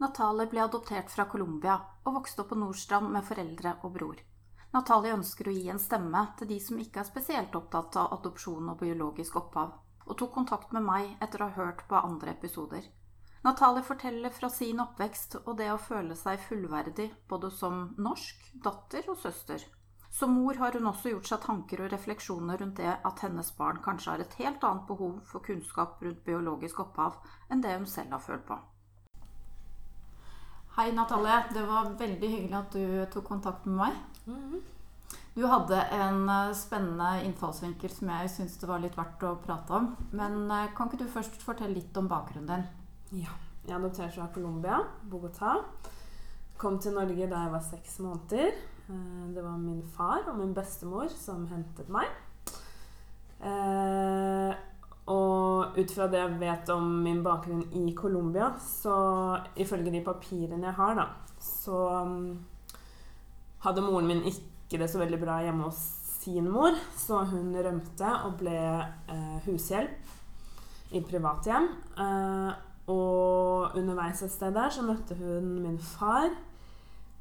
Natalie ble adoptert fra Colombia og vokste opp på Nordstrand med foreldre og bror. Natalie ønsker å gi en stemme til de som ikke er spesielt opptatt av adopsjon og biologisk opphav, og tok kontakt med meg etter å ha hørt på andre episoder. Natalie forteller fra sin oppvekst og det å føle seg fullverdig både som norsk, datter og søster. Som mor har hun også gjort seg tanker og refleksjoner rundt det at hennes barn kanskje har et helt annet behov for kunnskap rundt biologisk opphav enn det hun selv har følt på. Hei, Natalie. Det var veldig hyggelig at du tok kontakt med meg. Mhm. Du hadde en eh, spennende innfallsvinkel som jeg syns det var litt verdt å prate om. Men eh, kan ikke du først fortelle litt om bakgrunnen din? Ja. Jeg adopterte adoptert fra Colombia, Bogotá. Kom til Norge da jeg var seks måneder. Eh, Det var min far og min bestemor som hentet meg. Og ut fra det jeg vet om min bakgrunn i Colombia, så ifølge de papirene jeg har, da, så mm, hadde moren min ikke det så veldig bra hjemme hos sin mor, så hun rømte og ble eh, hushjelp i privathjem. Eh, og underveis et sted der så møtte hun min far.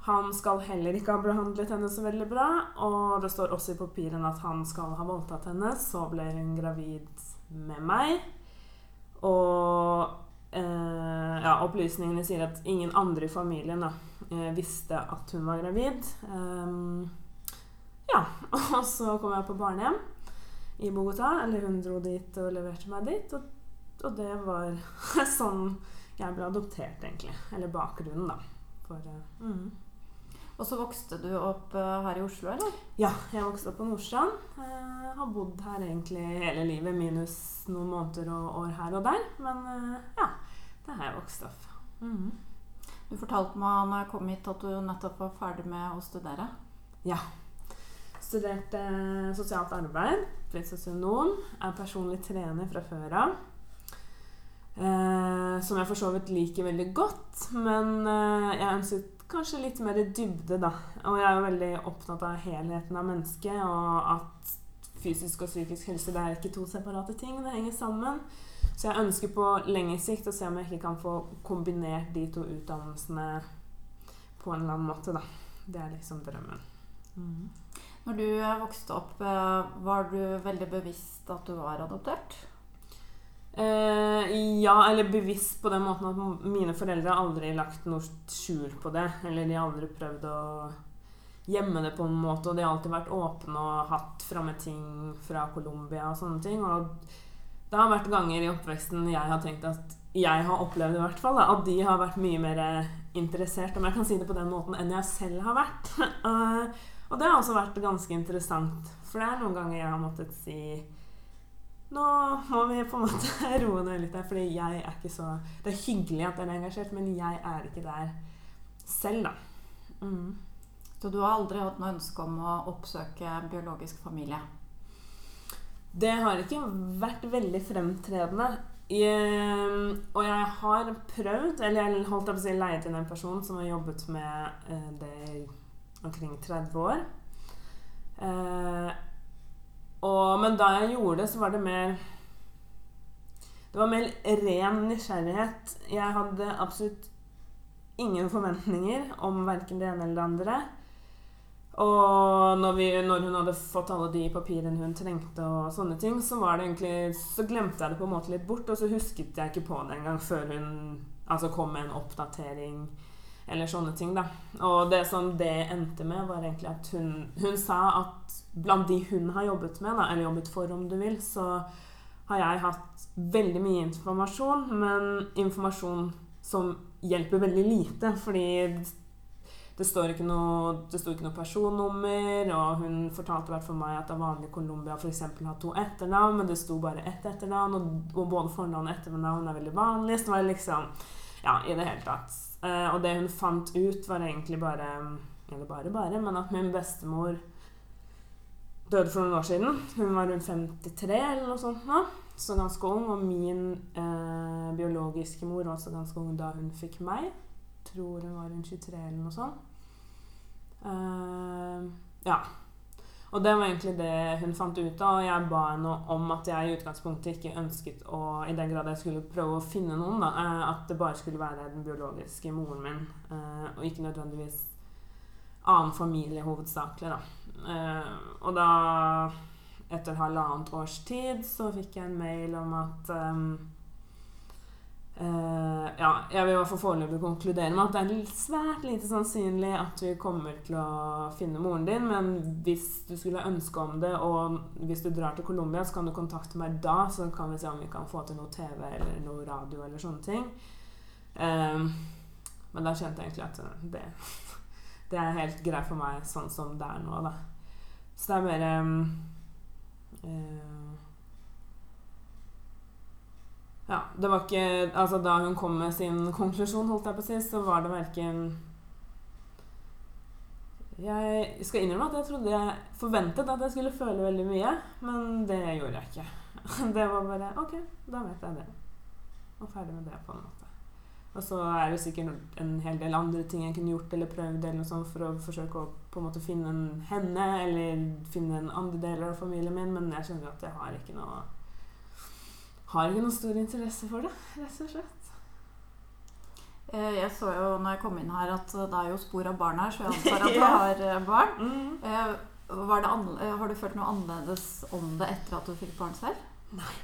Han skal heller ikke ha behandlet henne så veldig bra, og det står også i papirene at han skal ha voldtatt henne. Så ble hun gravid med meg. Og eh, ja, opplysningene sier at ingen andre i familien da, eh, visste at hun var gravid. Ehm, ja, og så kom jeg på barnehjem i Bogotá. Eller hun dro dit og leverte meg dit. Og, og det var sånn jeg ble adoptert, egentlig. Eller bakgrunnen, da. For, eh, mm. Og så vokste du opp eh, her i Oslo, eller? Ja, jeg vokste opp på Nordstrand. Jeg har bodd her egentlig hele livet, minus noen måneder og år her og der. Men eh, ja, det har jeg vokst opp. Mhm. Du fortalte meg når jeg kom hit at du nettopp var ferdig med å studere. Ja. Studerte eh, sosialt arbeid, blitt sosionom, er personlig trener fra før av. Eh, som jeg for så vidt liker veldig godt, men eh, jeg ønsket kanskje litt mer dybde, da. Og jeg er jo veldig opptatt av helheten av mennesket, og at fysisk og psykisk helse det er ikke to separate ting, det henger sammen. Så jeg ønsker på lengre sikt å se om jeg ikke kan få kombinert de to utdannelsene på en eller annen måte, da. Det er liksom drømmen. Mm. Når du vokste opp, eh, var du veldig bevisst at du var adoptert? Eh, ja, eller bevisst på den måten at mine foreldre har aldri lagt noe skjul på det. Eller de har aldri prøvd å gjemme det på en måte, og de har alltid vært åpne og hatt framme ting fra Colombia og sånne ting. Og det har vært ganger i oppveksten jeg har tenkt at jeg har opplevd i hvert fall, da, at de har vært mye mer interessert, om jeg kan si det på den måten, enn jeg selv har vært. Eh, og det har også vært ganske interessant, for det er noen ganger jeg har måttet si nå må vi på en måte roe ned litt der, fordi jeg er ikke så Det er hyggelig at dere er engasjert, men jeg er ikke der selv, da. Mm. Så du har aldri hatt noe ønske om å oppsøke biologisk familie? Det har ikke vært veldig fremtredende. Jeg, og jeg har prøvd, eller jeg holdt på å si leid inn en person som har jobbet med eh, det i omkring 30 år. Eh, og, men da jeg gjorde det, så var det mer Det var mer ren nysgjerrighet. Jeg hadde absolutt ingen forventninger om verken det ene eller det andre. Og når, vi, når hun hadde fått alle de papirene hun trengte, og sånne ting, så egentlig, så glemte jeg det på en måte litt bort. Og så husket jeg ikke på det engang før hun altså kom med en oppdatering eller sånne ting. da. Og det som det endte med, var egentlig at hun, hun sa at blant de hun har jobbet med, da, eller jobbet for, om du vil, så har jeg hatt veldig mye informasjon, men informasjon som hjelper veldig lite. Fordi det står ikke noe, ikke noe personnummer, og hun fortalte hvert for meg at det er vanlig i Colombia f.eks. ha to etternavn, men det sto bare ett etternavn, og, og både fornavn og etternavn er veldig vanlig. Så det var liksom Ja, i det hele tatt. Eh, og det hun fant ut, var egentlig bare Eller bare, bare, men at min bestemor døde for noen år siden. Hun var rundt 53 eller noe sånt nå, så ganske ung. Og min uh, biologiske mor var også ganske ung da hun fikk meg. Tror hun var rundt 23 eller noe sånt. Uh, ja. Og det var egentlig det hun fant ut av, og jeg ba henne om at jeg i utgangspunktet ikke ønsket å I den grad jeg skulle prøve å finne noen, da, eh, at det bare skulle være den biologiske moren min, eh, og ikke nødvendigvis annen familie hovedsakelig, da. Eh, og da, etter halvannet års tid, så fikk jeg en mail om at um, Uh, ja, jeg vil i hvert fall foreløpig konkludere med at det er svært lite sannsynlig at vi kommer til å finne moren din, men hvis du skulle ønske om det, og hvis du drar til Colombia, så kan du kontakte meg da, så kan vi se om vi kan få til noe TV eller noe radio eller sånne ting. Uh, men da kjente jeg egentlig at det, det er helt greit for meg sånn som det er nå, da. Så det er mer um, uh, ja, det var ikke Altså, da hun kom med sin konklusjon, holdt jeg på å si, så var det verken Jeg skal innrømme at jeg trodde jeg forventet at jeg skulle føle veldig mye, men det gjorde jeg ikke. Det var bare OK, da vet jeg det. Og ferdig med det, på en måte. Og så er det sikkert en hel del andre ting jeg kunne gjort eller prøvd eller noe sånt for å forsøke å på en måte finne en henne eller finne en andre deler av familien min, men jeg skjønner at jeg har ikke noe har ikke noen stor interesse for det, rett og slett. Eh, jeg så jo når jeg kom inn her at det er jo spor av barn her, så jeg antar at du har eh, barn. Mm. Eh, har du følt noe annerledes om det etter at du fikk barn selv? Nei.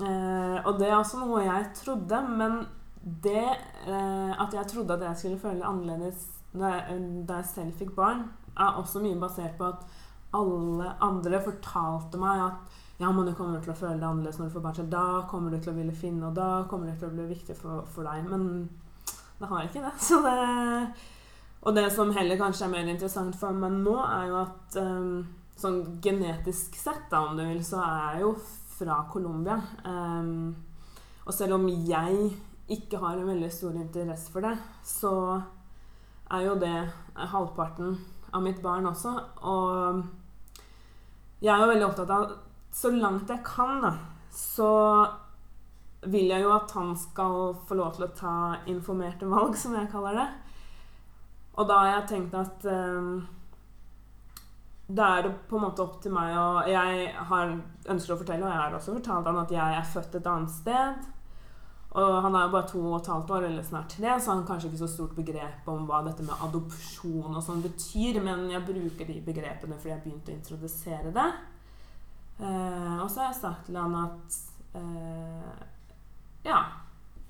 Eh, og det er også noe jeg trodde, men det eh, at jeg trodde at jeg skulle føle annerledes da jeg, da jeg selv fikk barn, er også mye basert på at alle andre fortalte meg at ja, men du kommer til å føle det annerledes når du får barn selv. Da kommer du til å ville finne, og da kommer det til å bli viktig for, for deg. Men det har ikke det. Så det og det som heller kanskje er mer interessant for meg nå, er jo at um, sånn genetisk sett, da, om du vil, så er jeg jo fra Colombia. Um, og selv om jeg ikke har en veldig stor interesse for det, så er jo det halvparten av mitt barn også. Og jeg er jo veldig opptatt av så langt jeg kan, da, så vil jeg jo at han skal få lov til å ta informerte valg, som jeg kaller det. Og da har jeg tenkt at um, da er det på en måte opp til meg og Jeg har, ønsker å fortelle, og jeg har også fortalt han at jeg er født et annet sted. Og han er jo bare to og et halvt år, eller snart tre, så han har kanskje ikke så stort begrep om hva dette med adopsjon og sånn betyr, men jeg bruker de begrepene fordi jeg har begynt å introdusere det. Eh, og så har jeg sagt til han at eh, Ja.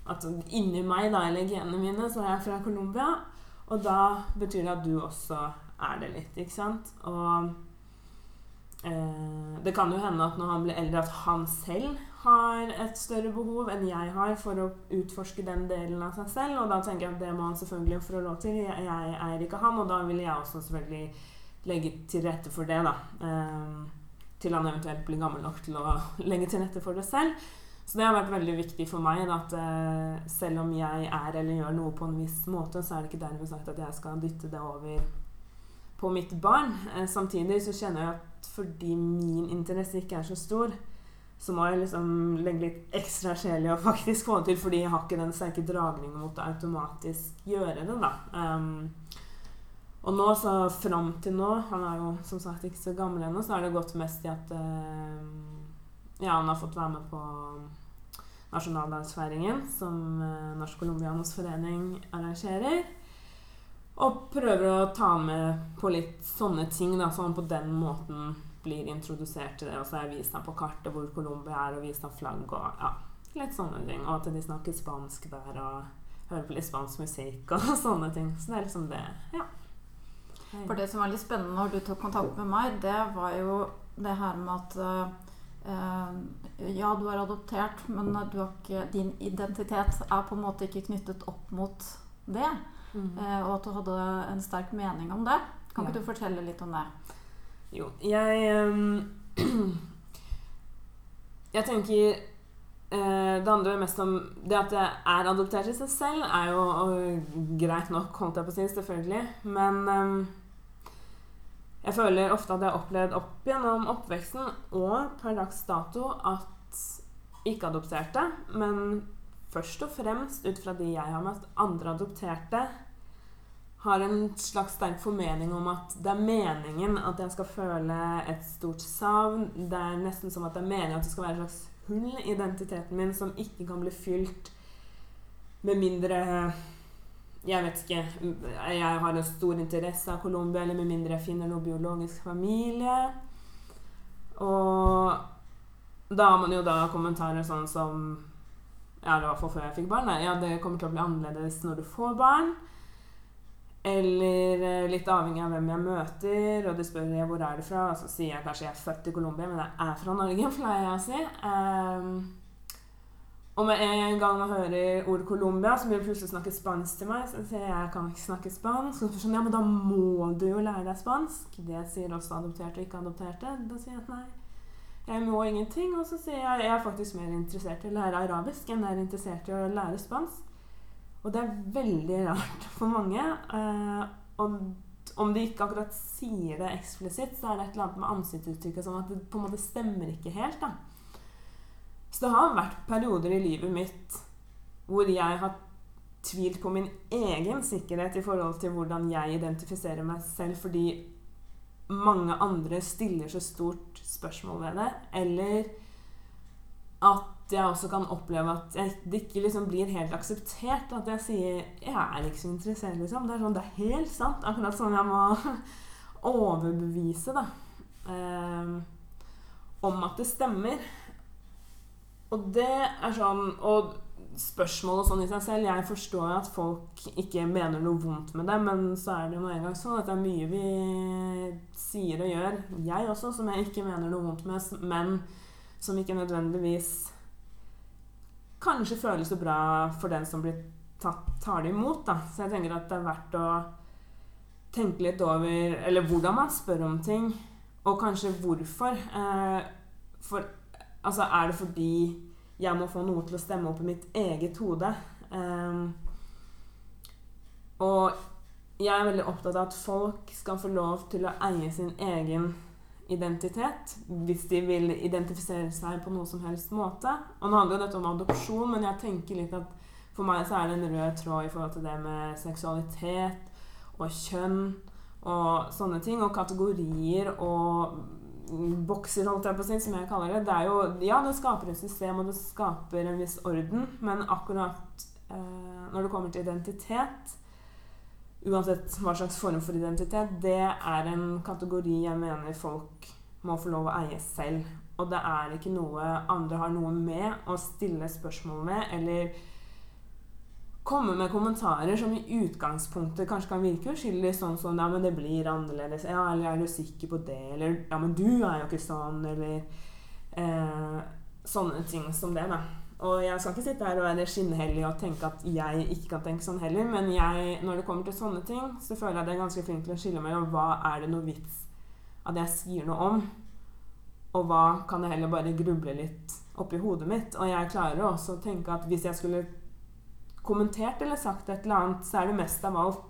At inni meg, da, eller genene mine, så er jeg fra Colombia. Og da betyr det at du også er det litt, ikke sant? Og eh, det kan jo hende at når han blir eldre, at han selv har et større behov enn jeg har for å utforske den delen av seg selv. Og da tenker jeg at det må han selvfølgelig få lov til. Jeg, jeg eier ikke han, og da vil jeg også selvfølgelig legge til rette for det, da. Um, til han eventuelt blir gammel nok til å legge til rette for det selv. Så det har vært veldig viktig for meg at uh, selv om jeg er eller gjør noe på en viss måte, så er det ikke dermed sagt at jeg skal dytte det over på mitt barn. Uh, samtidig så kjenner jeg at fordi min interesse ikke er så stor, så må jeg liksom legge litt ekstra sjel i å faktisk få det til, fordi jeg har ikke den sterke dragningen mot å automatisk gjøre det, da. Um, og nå, så fram til nå Han er jo som sagt ikke så gammel ennå, så har det gått mest i at uh, Ja, han har fått være med på nasjonaldagsfeiringen som uh, Norsk Colombianos forening arrangerer. Og prøver å ta med på litt sånne ting, da, så han på den måten blir introdusert til det. Og så har jeg vist ham på kartet hvor Colombia er, og vist ham flagg og ja, litt sånne ting. Og at de snakker spansk der, og hører på litt spansk musikk og sånne ting. Så det er liksom det. Ja. For det som var litt spennende når du tok kontakt med meg, det var jo det her med at uh, Ja, du er adoptert, men ikke, din identitet er på en måte ikke knyttet opp mot det. Mm. Uh, og at du hadde en sterk mening om det. Kan ikke du fortelle litt om det? Jo, jeg um, Jeg tenker uh, det handler mest om Det at jeg er adoptert i seg selv, er jo greit nok, holdt jeg på å si, selvfølgelig. Men um, jeg føler ofte at jeg har opplevd opp gjennom oppveksten og per dags dato at ikke-adopterte, men først og fremst ut fra de jeg har møtt, andre adopterte, har en slags sterk formening om at det er meningen at jeg skal føle et stort savn. Det er nesten som at det er meningen at det skal være et slags hull i identiteten min som ikke kan bli fylt med mindre Jeg vet ikke Jeg har en stor interesse av Colombia, eller med mindre jeg finner noe biologisk familie. Og da har man jo da kommentarer sånn som Ja, det var for før jeg fikk barn. Ja, det kommer til å bli annerledes når du får barn. Eller eh, litt avhengig av hvem jeg møter, og de spør jeg hvor er du fra, og så sier jeg kanskje jeg er født i Colombia, men jeg er fra Norge, pleier jeg å si. Um, og med en gang man hører ordet Colombia, så blir det plutselig snakket spansk til meg. Så sier jeg jeg kan ikke snakke spansk. Og så sånn, ja, men da må du jo lære deg spansk. Det sier også adopterte og ikke adopterte. Da sier jeg at nei, jeg må ingenting. Og så sier jeg jeg er faktisk mer interessert i å lære arabisk enn jeg er interessert i å lære spansk. Og det er veldig rart for mange. Eh, og om de ikke akkurat sier det eksplisitt, så er det et eller annet med ansiktsuttrykket sånn at det på en måte stemmer ikke helt. da. Så det har vært perioder i livet mitt hvor jeg har tvilt på min egen sikkerhet i forhold til hvordan jeg identifiserer meg selv, fordi mange andre stiller så stort spørsmål ved det. Eller at jeg også kan oppleve at jeg, det ikke liksom blir helt akseptert. At jeg sier 'Jeg er ikke så interessert', liksom. Det er, sånn, det er helt sant. Akkurat sånn jeg må overbevise da, eh, om at det stemmer. Og det er sånn Og spørsmål og sånn i seg selv Jeg forstår at folk ikke mener noe vondt med det, men så er det jo en gang sånn at det er mye vi sier og gjør, jeg også, som jeg ikke mener noe vondt med, men som ikke nødvendigvis kanskje føles så bra for den som blir tatt, tar det imot. Da. Så jeg tenker at det er verdt å tenke litt over Eller hvordan man spør om ting, og kanskje hvorfor. Eh, for altså, er det fordi jeg må få noe til å stemme opp i mitt eget hode? Um, og jeg er veldig opptatt av at folk skal få lov til å eie sin egen identitet hvis de vil identifisere seg på noe som helst måte. Og nå handler jo dette om adopsjon, men jeg tenker litt at for meg så er det en rød tråd i forhold til det med seksualitet og kjønn og sånne ting. Og kategorier og bokser, holdt jeg på å si, som jeg kaller det. Det er jo Ja, det skaper et system, og det skaper en viss orden, men akkurat eh, når det kommer til identitet uansett hva slags form for identitet, det er en kategori jeg mener folk må få lov å eie selv. Og det er ikke noe andre har noe med å stille spørsmål med, eller komme med kommentarer som i utgangspunktet kanskje kan virke uskyldig, sånn som ja, men det blir annerledes', ja, eller 'er du sikker på det', eller 'ja, men du er jo ikke sånn', eller eh, sånne ting som det, da. Og jeg skal ikke sitte her og være skinnhellig og tenke at jeg ikke kan tenke sånn heller, men jeg, når det kommer til sånne ting, så føler jeg det er ganske flink til å skille mellom hva er det noe vits at jeg sier noe om, og hva kan jeg heller bare gruble litt oppi hodet mitt. Og jeg klarer også å tenke at hvis jeg skulle kommentert eller sagt et eller annet, så er det mest av alt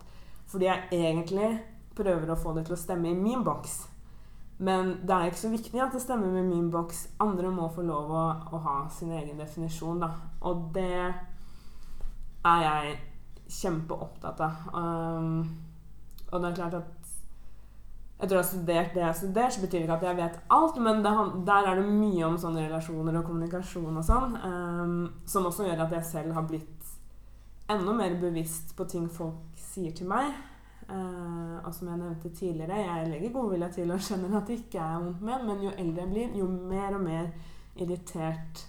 fordi jeg egentlig prøver å få det til å stemme i min boks. Men det er ikke så viktig at det stemmer med min boks. Andre må få lov å, å ha sin egen definisjon, da. Og det er jeg kjempeopptatt av. Um, og det er klart at etter å ha studert det jeg har studert, så betyr det ikke at jeg vet alt, men det, der er det mye om sånne relasjoner og kommunikasjon og sånn, um, som også gjør at jeg selv har blitt enda mer bevisst på ting folk sier til meg. Uh, og som jeg nevnte tidligere, jeg legger godvilje til og skjønner at det ikke er vondt med, men jo eldre jeg blir, jo mer og mer irritert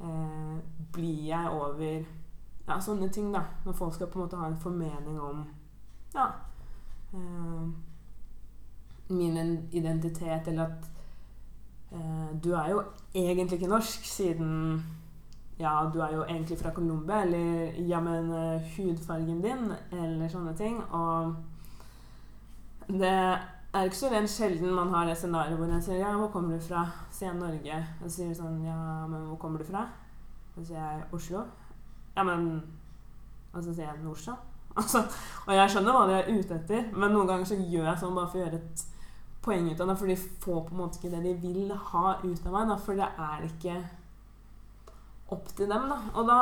uh, blir jeg over ja, sånne ting, da. Når folk skal på en måte ha en formening om ja, uh, min identitet, eller at du er jo egentlig ikke norsk siden ja, du er jo egentlig fra Colombia, eller ja, men uh, hudfargen din, eller sånne ting. Og det er ikke så rent sjelden man har det scenarioet hvor en sier ja, hvor kommer du fra? Sier jeg Norge. Og så sier du sånn ja, men hvor kommer du fra? Og så sier jeg Oslo. Ja, men Og så sier jeg Nordstrand. Altså, og jeg skjønner hva de er ute etter, men noen ganger så gjør jeg sånn bare for å gjøre et poeng ut av det, for de får på en måte ikke det de vil ha ut av meg. Da, for det er ikke opp til dem. Da. Og da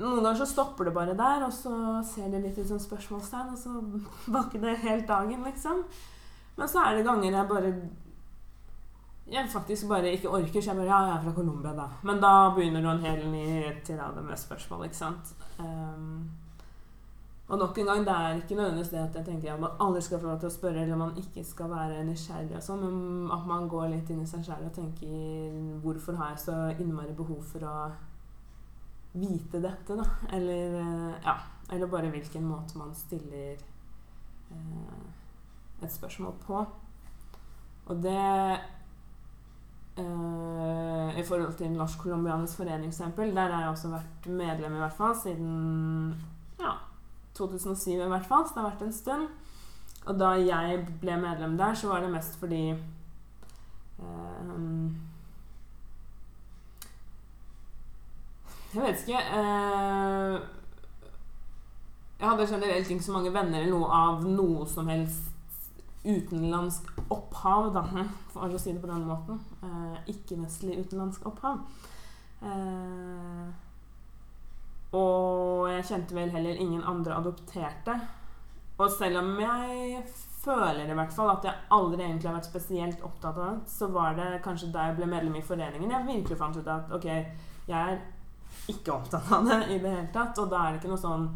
noen ganger så stopper det bare der, og så ser det litt ut som spørsmålstegn, og så bakker det helt dagen, liksom. Men så er det ganger jeg bare jeg faktisk bare ikke orker, så jeg bare Ja, jeg er fra Colombia, da. Men da begynner du en hel ny tirade med spørsmål, ikke sant. Um, og nok en gang, det er ikke nødvendigvis det at jeg tenker at man aldri skal få lov til å spørre, eller man ikke skal være nysgjerrig og sånn, men at man går litt inn i seg selv og tenker Hvorfor har jeg så innmari behov for å vite dette, da? Eller eh, ja, eller bare hvilken måte man stiller eh, et spørsmål på. Og det Uh, I forhold til Norsk Colombianes Forening, eksempel, der har jeg også vært medlem i hvert fall siden 2007 i hvert fall, så det har vært en stund. Og da jeg ble medlem der, så var det mest fordi um, Jeg vet ikke uh, Jeg hadde generelt ikke så mange venner eller noe av noe som helst utenlandsk opphav, da, for å si det på den måten. Uh, Ikke-vestlig utenlandsk opphav. Uh, og jeg kjente vel heller ingen andre adopterte. Og selv om jeg føler i hvert fall at jeg aldri egentlig har vært spesielt opptatt av det, så var det kanskje da jeg ble medlem i foreningen jeg virkelig fant ut at ok, jeg er ikke opptatt av det i det hele tatt. Og da er det ikke noe sånn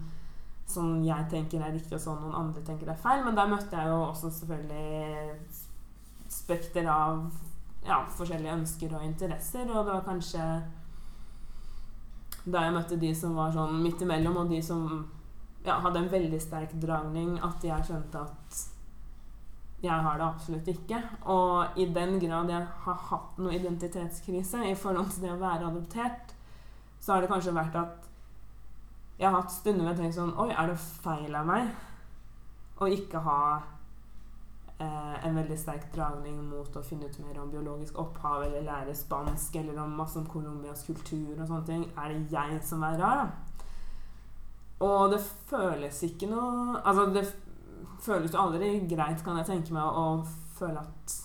som jeg tenker er riktig, og sånn noen andre tenker er feil. Men der møtte jeg jo også selvfølgelig spekter av ja, forskjellige ønsker og interesser, og det var kanskje da jeg møtte de som var sånn midt imellom, og de som ja, hadde en veldig sterk dragning, at jeg skjønte at jeg har det absolutt ikke. Og i den grad jeg har hatt noe identitetskrise i forhold til det å være adoptert, så har det kanskje vært at jeg har hatt stunder hvor jeg tenker sånn Oi, er det feil av meg å ikke ha en veldig sterk dragning mot å finne ut mer om biologisk opphav eller lære spansk eller om masse om Colombias kultur og sånne ting. Er det jeg som er rar, da? Og det føles ikke noe Altså, det føles jo aldri greit, kan jeg tenke meg, å føle at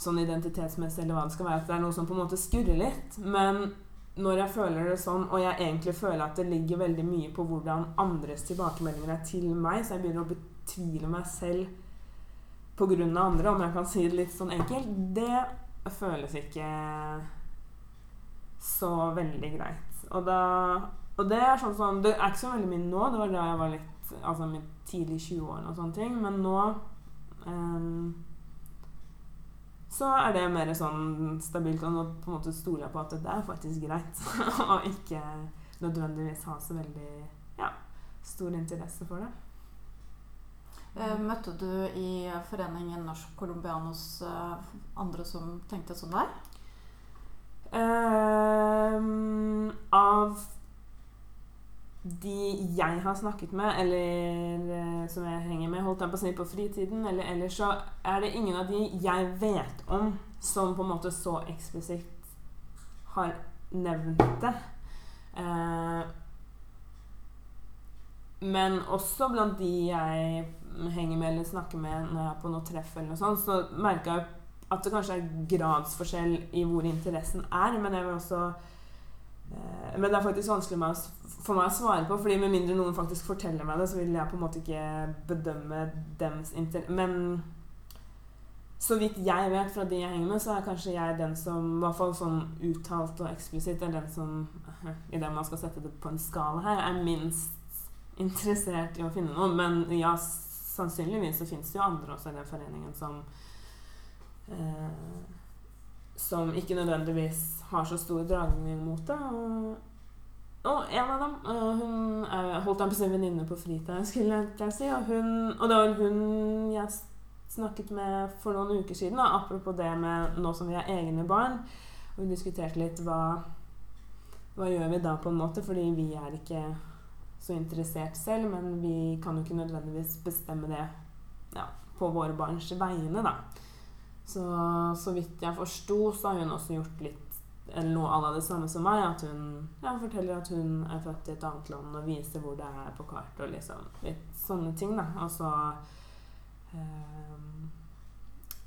sånn identitetsmessig eller hva det skal være, at det er noe som på en måte skurrer litt. Men når jeg føler det sånn, og jeg egentlig føler at det ligger veldig mye på hvordan andres tilbakemeldinger er til meg, så jeg begynner å betvile meg selv av andre, om jeg kan si det litt sånn enkelt, det føles ikke så veldig greit. Og, da, og det er sånn som Det er ikke så veldig mye nå. Det var da jeg var litt Altså mitt tidlig 20-årene og sånne ting. Men nå um, så er det mer sånn stabilt, og nå på en måte stoler jeg på at det er faktisk greit. og ikke nødvendigvis ha så veldig ja, stor interesse for det. Eh, møtte du i foreningen Norsk Colombianos eh, andre som tenkte sånn der? Um, av de jeg har snakket med, eller uh, som jeg henger med, holdt jeg på å si på fritiden, eller ellers, så er det ingen av de jeg vet om, som på en måte så eksplisitt har nevnt det. Uh, men også blant de jeg henger med eller snakker med når jeg er på noe treff, eller noe sånt, så merker jeg at det kanskje er gradsforskjell i hvor interessen er. Men jeg vil også eh, Men det er faktisk vanskelig for meg å svare på, fordi med mindre noen faktisk forteller meg det, så vil jeg på en måte ikke bedømme dems interesse. Men så vidt jeg vet fra de jeg henger med, så er kanskje jeg den som i hvert fall sånn uttalt og eksplisitt er den som I det man skal sette det på en skala her, er minst interessert i å finne noe. Men ja, sannsynligvis så fins det jo andre også i den foreningen som eh, Som ikke nødvendigvis har så stor dragning mot det. Og, og en av dem uh, Hun er, holdt an på sin venninne på fritida, skulle jeg si. Og, hun, og det var hun jeg snakket med for noen uker siden, da, apropos det med nå som vi har egne barn. Og vi diskuterte litt hva hva gjør vi da, på en måte? Fordi vi er ikke så interessert selv, men vi kan jo ikke nødvendigvis bestemme det ja, på våre barns vegne, da. Så, så vidt jeg forsto, så har hun også gjort litt eller noe av det samme som meg. At hun ja, forteller at hun er født i et annet land og viser hvor det er på kartet. Og liksom litt sånne ting, da. Og så eh,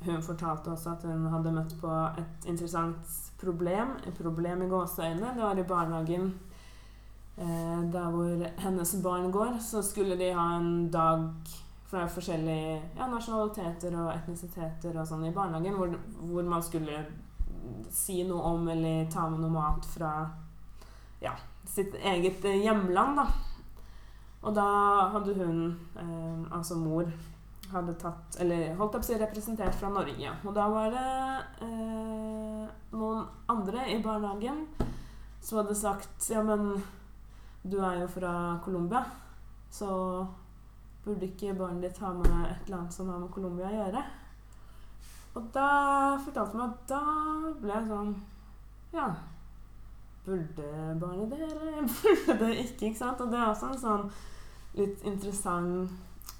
Hun fortalte også at hun hadde møtt på et interessant problem. Et problem i gåseøynene. Det var i barnehagen eh, der hvor hennes barn går, så skulle de ha en dag fra forskjellige ja, nasjonaliteter og etnisiteter og sånn i barnehagen, hvor, hvor, man skulle si noe om eller ta med noe mat fra ja, sitt eget hjemland, da. Og da hadde hun, eh, altså mor, hadde tatt Eller holdt opp å si representert fra Norge. Og da var det eh, noen andre i barnehagen som hadde sagt Ja, men du er jo fra Colombia, så burde ikke barnet ditt ha med et eller annet som har med Colombia å gjøre? Og da fortalte hun meg at da ble jeg sånn Ja. Burde barnet det, eller burde det ikke? ikke sant? Og det er også en sånn litt interessant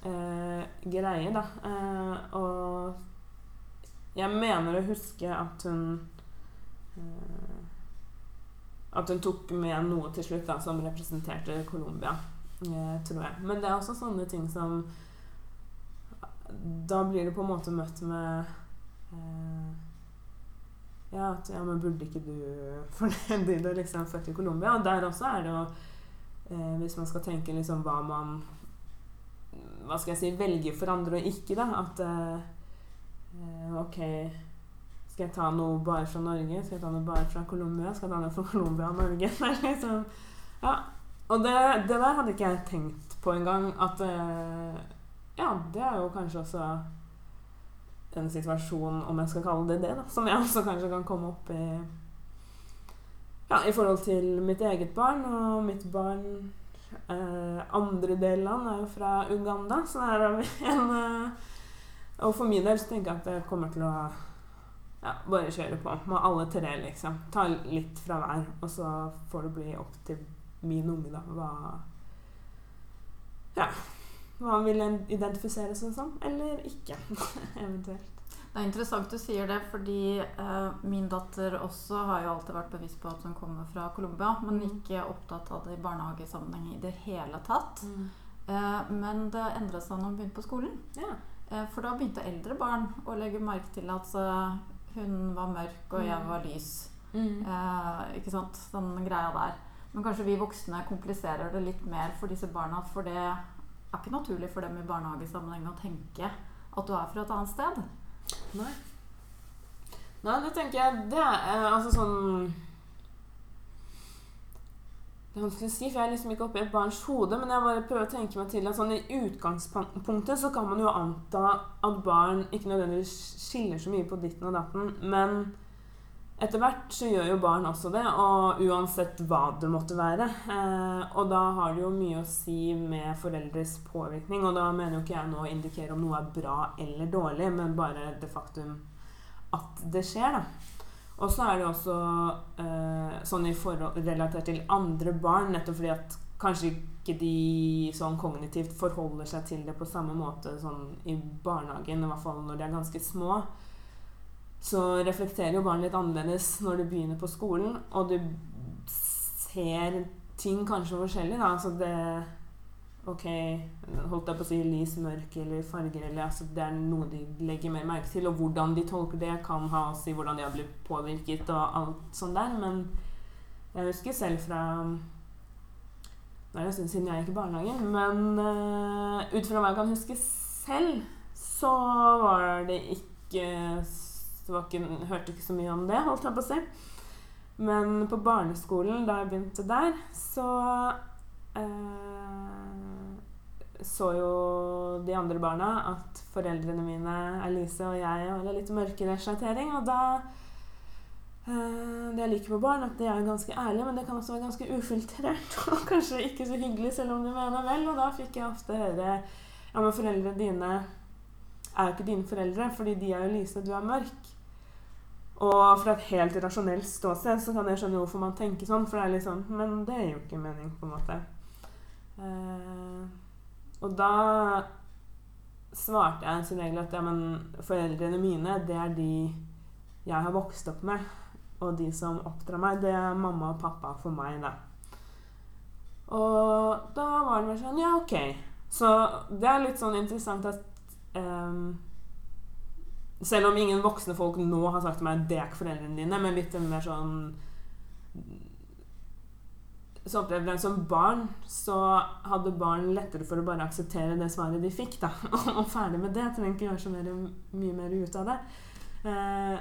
eh, greie, da. Eh, og jeg mener å huske at hun eh, At hun tok med noe til slutt da, som representerte Colombia, eh, tror jeg. Men det er også sånne ting som Da blir det på en måte møtt med eh, ja, at ja, men burde ikke du fornøyd du er liksom født i Colombia? Og der også er det jo eh, Hvis man skal tenke liksom hva man hva skal jeg si, velger for andre og ikke, da. At eh, OK Skal jeg ta noe bare fra Norge? Skal jeg ta noe bare fra Colombia? Skal jeg ta noe fra Colombia og Norge? liksom, ja. Og det, det, der hadde ikke jeg tenkt på engang. At uh, Ja, det er jo kanskje også en situasjon, om jeg skal kalle det det, da, som jeg også kanskje kan komme opp i ja, i forhold til mitt eget barn og mitt barn Eh, andre delene er jo fra Uganda, så der har vi en eh, Og for min del så tenker jeg at det kommer til å ja, bare kjøre på med alle tre, liksom. Ta litt fra hver, og så får det bli opp til min unge, da, hva Ja. Hva vil identifisere seg som, eller ikke, eventuelt. Det er interessant du sier det, fordi eh, min datter også har jo alltid vært bevisst på at hun kommer fra Colombia, men mm. ikke opptatt av det i barnehagesammenheng i det hele tatt. Mm. Eh, men det endret seg når hun begynte på skolen. Ja. Eh, for da begynte eldre barn å legge merke til at uh, hun var mørk og jeg mm. var lys. Mm. Eh, ikke sant? Den greia der. Men kanskje vi voksne kompliserer det litt mer for disse barna, for det er ikke naturlig for dem i barnehagesammenheng å tenke at du er fra et annet sted. Nei. Nei, det tenker jeg Det er eh, altså sånn Vanskelig å si, for jeg er liksom ikke oppe i et barns hode. Men jeg bare prøver å tenke meg til at sånn i utgangspunktet så kan man jo anta at barn ikke nødvendigvis skiller så mye på ditten og datten. Men etter hvert så gjør jo barn også det, og uansett hva det måtte være. Eh, og da har det jo mye å si med foreldres påvirkning. Og da mener jo ikke jeg nå å indikere om noe er bra eller dårlig, men bare det faktum at det skjer, da. Og så er det også eh, sånn i forhold relatert til andre barn, nettopp fordi at kanskje ikke de sånn kognitivt forholder seg til det på samme måte sånn i barnehagen, i hvert fall når de er ganske små så reflekterer jo barn litt annerledes når du begynner på skolen, og du ser ting kanskje forskjellig. Da. Altså det Ok, holdt jeg på å si lys, mørk eller farger eller altså Det er noe de legger mer merke til, og hvordan de tolker det, kan ha å si hvordan de har blitt påvirket og alt sånt der. Men jeg husker selv fra Det er en stund siden jeg gikk i barnehagen, men uh, ut fra hva jeg kan huske selv, så var det ikke så var ikke, hørte ikke så mye om det, holdt jeg på å si. Men på barneskolen, da jeg begynte der, så eh, så jo de andre barna at foreldrene mine, Elise og jeg, har litt mørkere sjattering. Og da eh, Det jeg liker på barn, at de er ganske ærlige, men det kan også være ganske ufiltrert. Og kanskje ikke så hyggelig, selv om de mener vel. Og da fikk jeg ofte høre Ja, men foreldrene dine er jo ikke dine foreldre, fordi de er jo lyse, du er mørk. Og fra et helt rasjonelt ståsted så kan jeg skjønne hvorfor man tenker sånn. For det er litt sånn Men det er jo ikke mening, på en måte. Eh, og da svarte jeg som regel at ja, men foreldrene mine, det er de jeg har vokst opp med. Og de som oppdrar meg, det er mamma og pappa for meg, da. Og da var det mer sånn Ja, ok. Så det er litt sånn interessant at um, selv om ingen voksne folk nå har sagt til meg 'det er ikke foreldrene dine', men litt mer sånn så opplevde jeg som barn så hadde barn lettere for å bare akseptere det svaret de fikk, da. Og ferdig med det. Trenger ikke gjøre så mer, mye mer ut av det. Eh,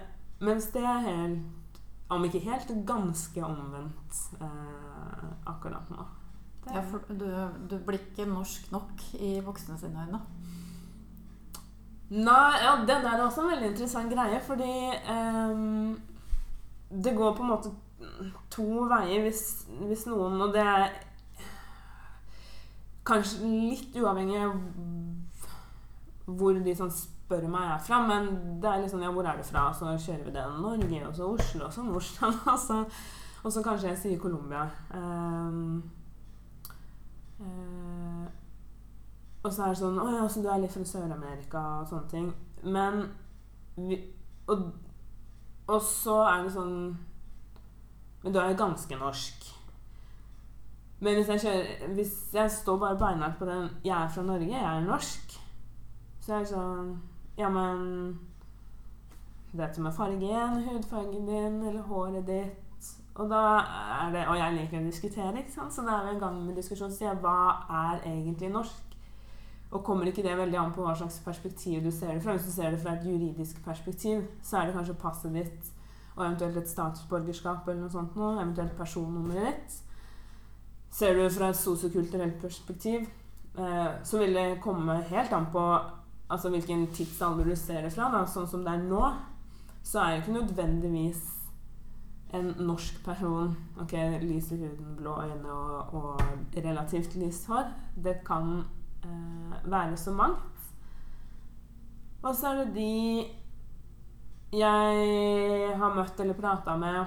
mens det er helt, om ikke helt, ganske omvendt eh, akkurat nå. Ja, for du, du, blir ikke norsk nok i voksne sine øyne? Nei, ja, det der er også en veldig interessant greie, fordi eh, det går på en måte to veier hvis, hvis noen Og det er kanskje litt uavhengig av hvor de som spør meg er fra, men det er liksom Ja, hvor er du fra? Så kjører vi det. Norge, og så Oslo, og så Nordstrand. Og så, og så kanskje jeg sier Colombia. Um, uh, og så er det sånn Å ja, så du er litt fra Sør-Amerika og sånne ting. Men vi, og, og så er det sånn men du er jo ganske norsk. Men hvis jeg, kjører, hvis jeg står bare beinhardt på den 'jeg er fra Norge, jeg er norsk', så er det sånn Ja, men Dette med fargen, hudfargen din eller håret ditt Og da er det Og jeg liker å diskutere, ikke sant? så da er vi i gang med diskusjon. Så sier jeg 'hva er egentlig norsk'? Og kommer ikke det veldig an på hva slags perspektiv du ser det fra? Hvis du ser det fra et juridisk perspektiv, så er det kanskje passet ditt og eventuelt et statsborgerskap eller noe sånt noe, eventuelt personnummeret ditt. Ser du fra et sosiokulturelt perspektiv, eh, så vil det komme helt an på altså hvilken tidsalder du ser det fra. Da. Sånn som det er nå, så er det ikke nødvendigvis en norsk person Ok, lys i huden, blå øyne og, og relativt lyst hår. Det kan eh, være så mangt. Og så er det de jeg har møtt eller prata med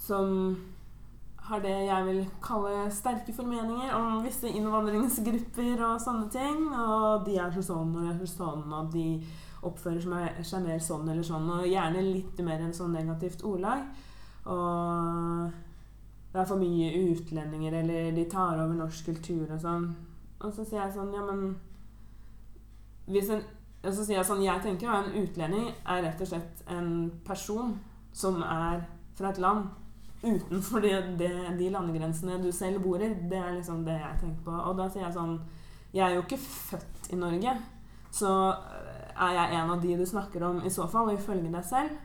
som har det jeg vil kalle sterke formeninger om visse innvandringsgrupper og sånne ting. Og de er sånn og de er sånn, og de oppfører seg mer sånn eller sånn. Og gjerne litt mer enn sånn negativt ordlag. Og det er for mye utlendinger, eller de tar over norsk kultur og sånn. Og så sier jeg sånn Ja, men hvis en og så sier jeg sånn Jeg tenker at en utlending er rett og slett en person som er fra et land utenfor de, de, de landegrensene du selv bor i. Det er liksom det jeg tenker på. Og da sier jeg sånn Jeg er jo ikke født i Norge. Så er jeg en av de du snakker om i så fall, ifølge deg selv.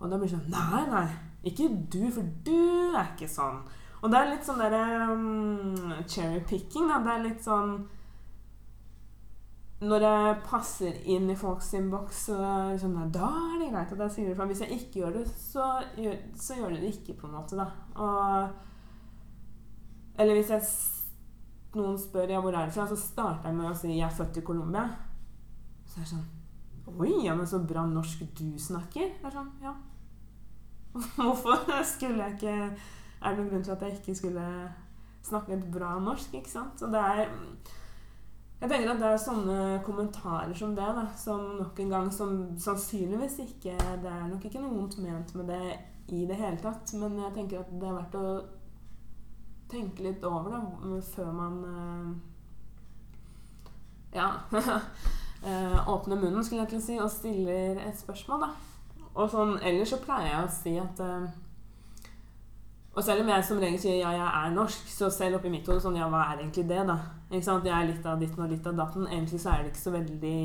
Og da blir det sånn Nei, nei. Ikke du, for du er ikke sånn. Og det er litt sånn derre um, cherry picking, da. Det er litt sånn når det passer inn i folks innboks, så liksom, da er det greit at jeg sier det fra. Hvis jeg ikke gjør det, så gjør, så gjør det det ikke, på en måte. da. Og, eller hvis jeg, noen spør ja, hvor er det fra, så starter jeg med å si jeg er født i Colombia. Så er det sånn Oi, ja, men så bra norsk du snakker. Det er sånn, ja. Hvorfor skulle jeg ikke Er det noen grunn til at jeg ikke skulle snakke et bra norsk? ikke sant? Så det er jeg tenker at det er sånne kommentarer som det, da, som nok en gang som sannsynligvis ikke Det er nok ikke noe vondt ment med det i det hele tatt, men jeg tenker at det er verdt å tenke litt over da, før man uh, Ja uh, åpner munnen, skulle jeg til å si, og stiller et spørsmål, da. Og sånn, ellers så pleier jeg å si at uh, og selv om jeg som regel sier ja, jeg er norsk, så selv oppi mitt hode sånn ja, hva er egentlig det, da? Ikke sant? Jeg er litt av ditten og litt av datten. Egentlig så er det ikke så veldig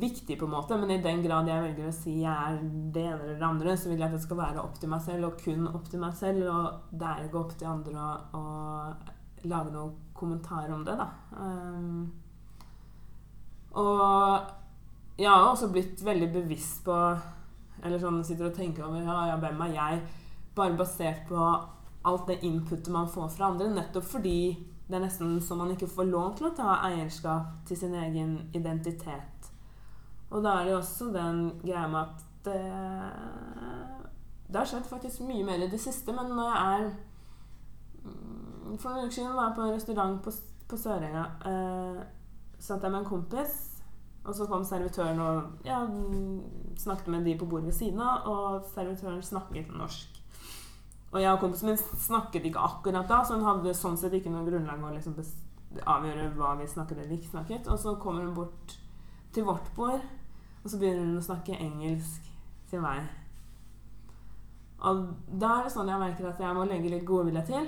viktig, på en måte, men i den grad jeg velger å si jeg er det ene eller det andre, så vil jeg at det skal være opp til meg selv, og kun opp til meg selv, og det er ikke opp til andre å, å lage noen kommentar om det, da. Um, og jeg har også blitt veldig bevisst på Eller sånn sitter og tenker over ja, ja, hvem er jeg? Bare basert på alt det inputet man får fra andre, nettopp fordi det er nesten så man ikke får lov til å ta eierskap til sin egen identitet. Og da er det også den greia med at det, det har skjedd faktisk mye mer i det siste, men når jeg er mm, For noen uker siden var jeg på en restaurant på, på Sørenga. Eh, satt jeg med en kompis, og så kom servitøren og ja, snakket med de på bordet ved siden av, og servitøren snakket norsk. Og jeg og kompisen min snakket ikke akkurat da, så hun hadde sånn sett ikke noe grunnlag å liksom avgjøre hva vi snakket eller ikke snakket. Og så kommer hun bort til vårt bord, og så begynner hun å snakke engelsk til meg. Og da er det sånn jeg merker at jeg må legge litt godvilje til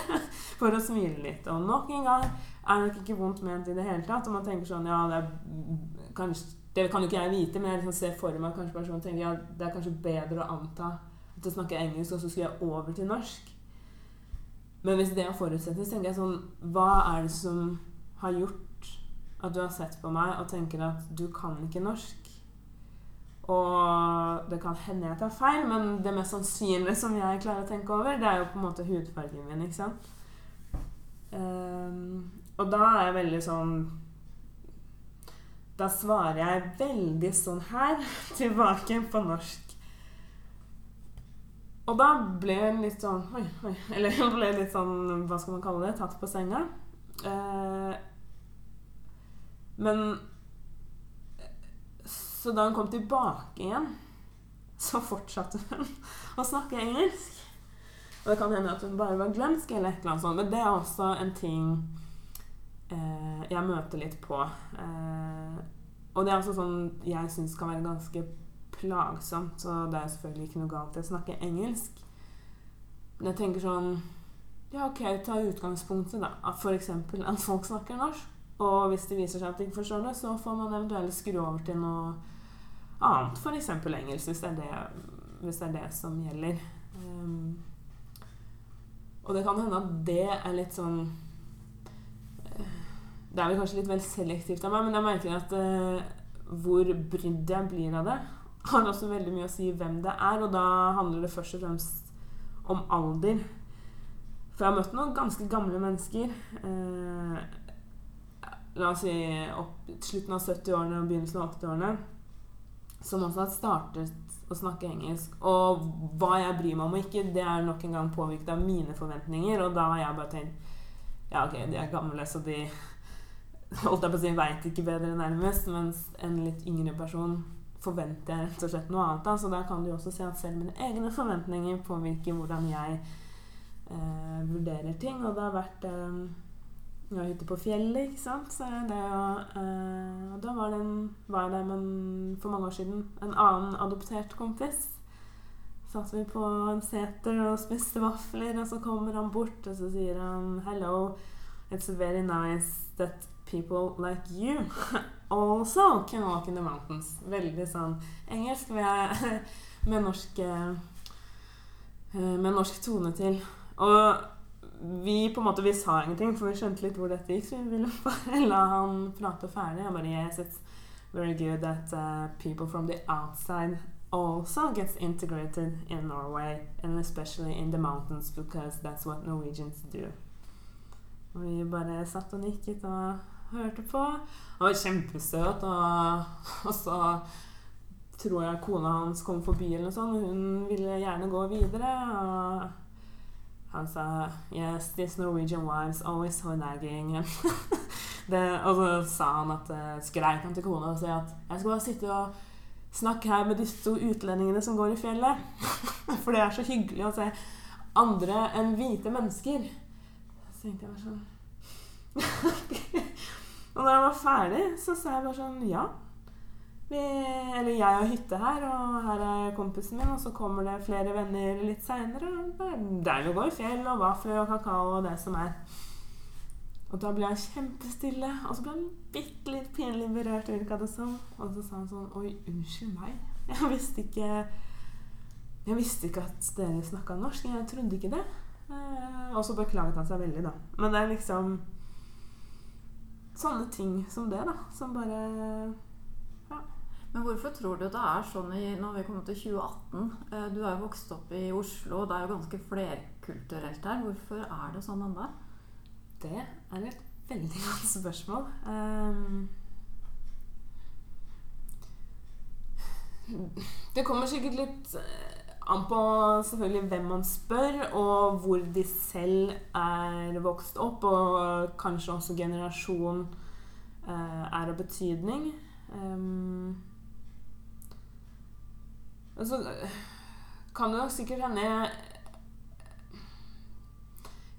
for å smile litt. Og nok en gang er det nok ikke vondt ment i det hele tatt. Og man tenker sånn Ja, det, er, kanskje, det kan jo ikke jeg vite, men jeg liksom ser for meg kanskje personen tenker ja, det er kanskje bedre å anta at du snakker engelsk, og så skulle jeg over til norsk. Men hvis det er forutsetning, tenker jeg sånn Hva er det som har gjort at du har sett på meg og tenker at du kan ikke norsk? Og det kan hende jeg tar feil, men det mest sannsynlige som jeg klarer å tenke over, det er jo på en måte hudfargen min, ikke sant? Um, og da er jeg veldig sånn Da svarer jeg veldig sånn her tilbake på norsk. Og da ble jeg litt sånn Oi, oi. Eller ble litt sånn Hva skal man kalle det? Tatt på senga. Eh, men Så da hun kom tilbake igjen, så fortsatte hun å snakke engelsk. Og det kan hende at hun bare var glemsk, eller et eller annet sånt. Men det er også en ting eh, jeg møter litt på. Eh, og det er også sånn jeg syns kan være ganske plagsomt. Så det er selvfølgelig ikke noe galt i å snakke engelsk. Men jeg tenker sånn Ja, OK, ta utgangspunktet, da. F.eks. at folk snakker norsk. Og hvis det viser seg at de ikke forstår det, så får man eventuelt skru over til noe annet. F.eks. engelsk, hvis det, det, hvis det er det som gjelder. Um, og det kan hende at det er litt sånn eh, Det er vel kanskje litt vel selektivt av meg, men jeg merker at uh, hvor brydd jeg blir av det, har også veldig mye å si hvem det er. Og da handler det først og fremst om alder. For jeg har møtt noen ganske gamle mennesker. Eh, la oss si opp slutten av 70-årene og begynnelsen av 80-årene, som også har startet å snakke engelsk. Og hva jeg bryr meg om og ikke, det er nok en gang påvirket av mine forventninger. Og da har jeg bare tenkt Ja, ok, de er gamle, så de holdt jeg på å si, veit ikke bedre nærmest. Mens en litt yngre person forventer jeg rett og slett noe annet Da. Så da kan du også se at selv mine egne forventninger påvirker hvordan jeg eh, vurderer ting. Og det har vært eh, jeg var ute på fjellet, ikke sant. Så det, uh, da var, det en, var jeg der med en, for mange år siden en annen adoptert kompis. Satt vi på en seter og spiste vafler, og så kommer han bort og så sier han Hello, it's very nice that people like you also can walk in the mountains. Veldig sånn engelsk med, med norsk uh, med norsk tone til. Og vi på en måte, vi sa ingenting, for vi skjønte litt hvor dette gikk, så vi ville bare la han prate ferdig. Jeg bare Yes, it's very good that uh, people from the outside also gets integrated in Norway, and especially in the mountains, because that's what Norwegians do. Og vi bare satt og nikket og hørte på. Han var kjempesøt, og, og så tror jeg kona hans kom forbi, eller noe sånt, og hun ville gjerne gå videre. og han sa Yes, these Norwegian wives always so nagging. og så sa han at uh, skreik han til kona og sa at jeg skal bare sitte og snakke her med disse to utlendingene som går i fjellet. For det er så hyggelig å se andre enn hvite mennesker. Så tenkte jeg bare sånn Og da jeg var ferdig, så sa jeg bare sånn Ja. Vi, eller jeg har hytte her, og her er kompisen min, og så kommer det flere venner litt seinere. Vi går i fjell og vafler og kakao og det som er. Og da ble han kjempestille, og så ble han bitte litt pinlig berørt, det som. Og så sa han sånn Oi, unnskyld meg. Jeg visste ikke Jeg visste ikke at dere snakka norsk. Jeg trodde ikke det. Eh, og så beklaget han seg veldig, da. Men det er liksom sånne ting som det, da, som bare men hvorfor tror du det er sånn i, når vi kommer til 2018? Eh, du er jo vokst opp i Oslo, og det er jo ganske flerkulturelt her. Hvorfor er det sånn ennå? Det er et veldig godt spørsmål. Um, det kommer sikkert litt eh, an på selvfølgelig hvem man spør, og hvor de selv er vokst opp, og kanskje også generasjon uh, er av betydning. Um, altså kan det nok sikkert hende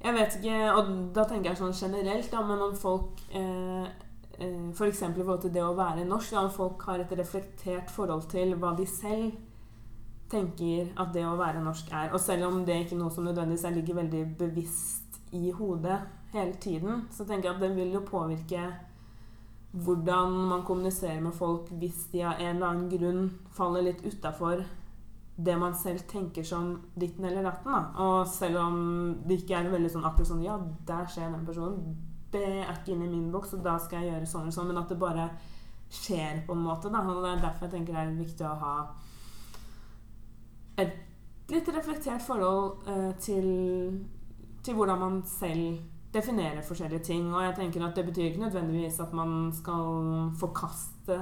Jeg vet ikke, og da tenker jeg sånn generelt, da, men om folk eh, eh, F.eks. i forhold til det å være norsk, om folk har et reflektert forhold til hva de selv tenker at det å være norsk er. Og selv om det ikke er noe som nødvendigvis ligger veldig bevisst i hodet hele tiden, så tenker jeg at det vil jo påvirke hvordan man kommuniserer med folk hvis de av en eller annen grunn faller litt utafor det man selv tenker som ditten eller datten. Da. Og selv om det ikke er veldig sånn akkurat sånn Ja, der skjer den personen. Det er ikke inni min boks, og da skal jeg gjøre sånn og sånn. Men at det bare skjer på en måte. Da. Og det er derfor jeg tenker det er viktig å ha et litt reflektert forhold eh, til, til hvordan man selv definerer forskjellige ting. Og jeg tenker at det betyr ikke nødvendigvis at man skal forkaste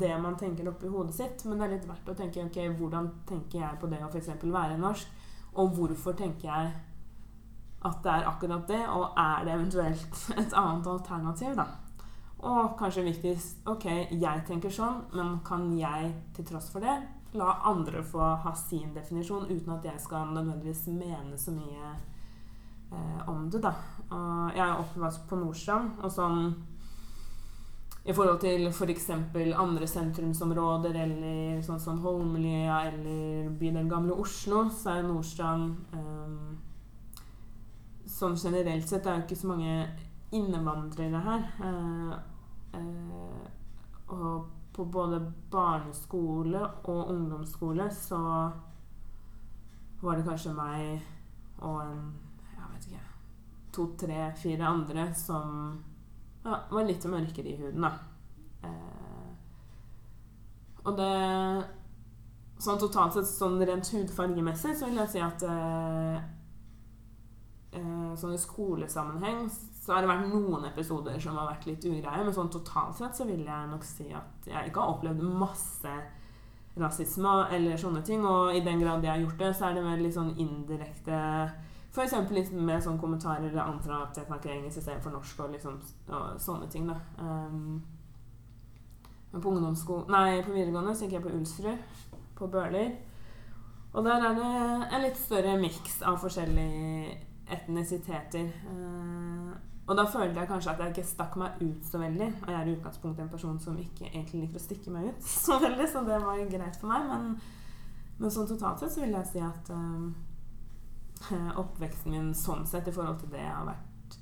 det man tenker oppi hodet sitt, men det er litt verdt å tenke ok, hvordan tenker jeg på det å f.eks. være norsk, og hvorfor tenker jeg at det er akkurat det, og er det eventuelt et annet alternativ, da? Og kanskje viktigst ok, jeg tenker sånn, men kan jeg til tross for det la andre få ha sin definisjon uten at jeg skal nødvendigvis mene så mye eh, om det, da. Og jeg er oppvokst på Nordstrand, og sånn i forhold til f.eks. For andre sentrumsområder eller sånn som Holmlia eller bydel Gamle Oslo, så er Nordstrand eh, Sånn generelt sett er jo ikke så mange innvandrere her. Eh, uh, og på både barneskole og ungdomsskole så var det kanskje meg og en jeg vet ikke to, tre, fire andre som ja, var litt mørkere i huden, da. Eh, og det Sånn totalt sett, sånn rent hudfargemessig, så vil jeg si at eh, Sånn i skolesammenheng så har det vært noen episoder som har vært litt ugreie, men sånn totalt sett så vil jeg nok si at jeg ikke har opplevd masse rasisme eller sånne ting. Og i den grad jeg har gjort det, så er det mer litt sånn indirekte F.eks. Liksom med sånne kommentarer eller antar at jeg snakker engelsk istedenfor norsk og, liksom, og sånne ting. da. Um, men på Nei, på videregående så gikk jeg på Ulsrud på Bøler. Og der er det en litt større miks av forskjellige etnisiteter. Uh, og da følte jeg kanskje at jeg ikke stakk meg ut så veldig. Og jeg er i utgangspunktet en person som ikke egentlig liker å stikke meg ut så veldig, så det var greit for meg. Men, men sånn totalt sett så vil jeg si at Eh, oppveksten min sånn sett i forhold til det har vært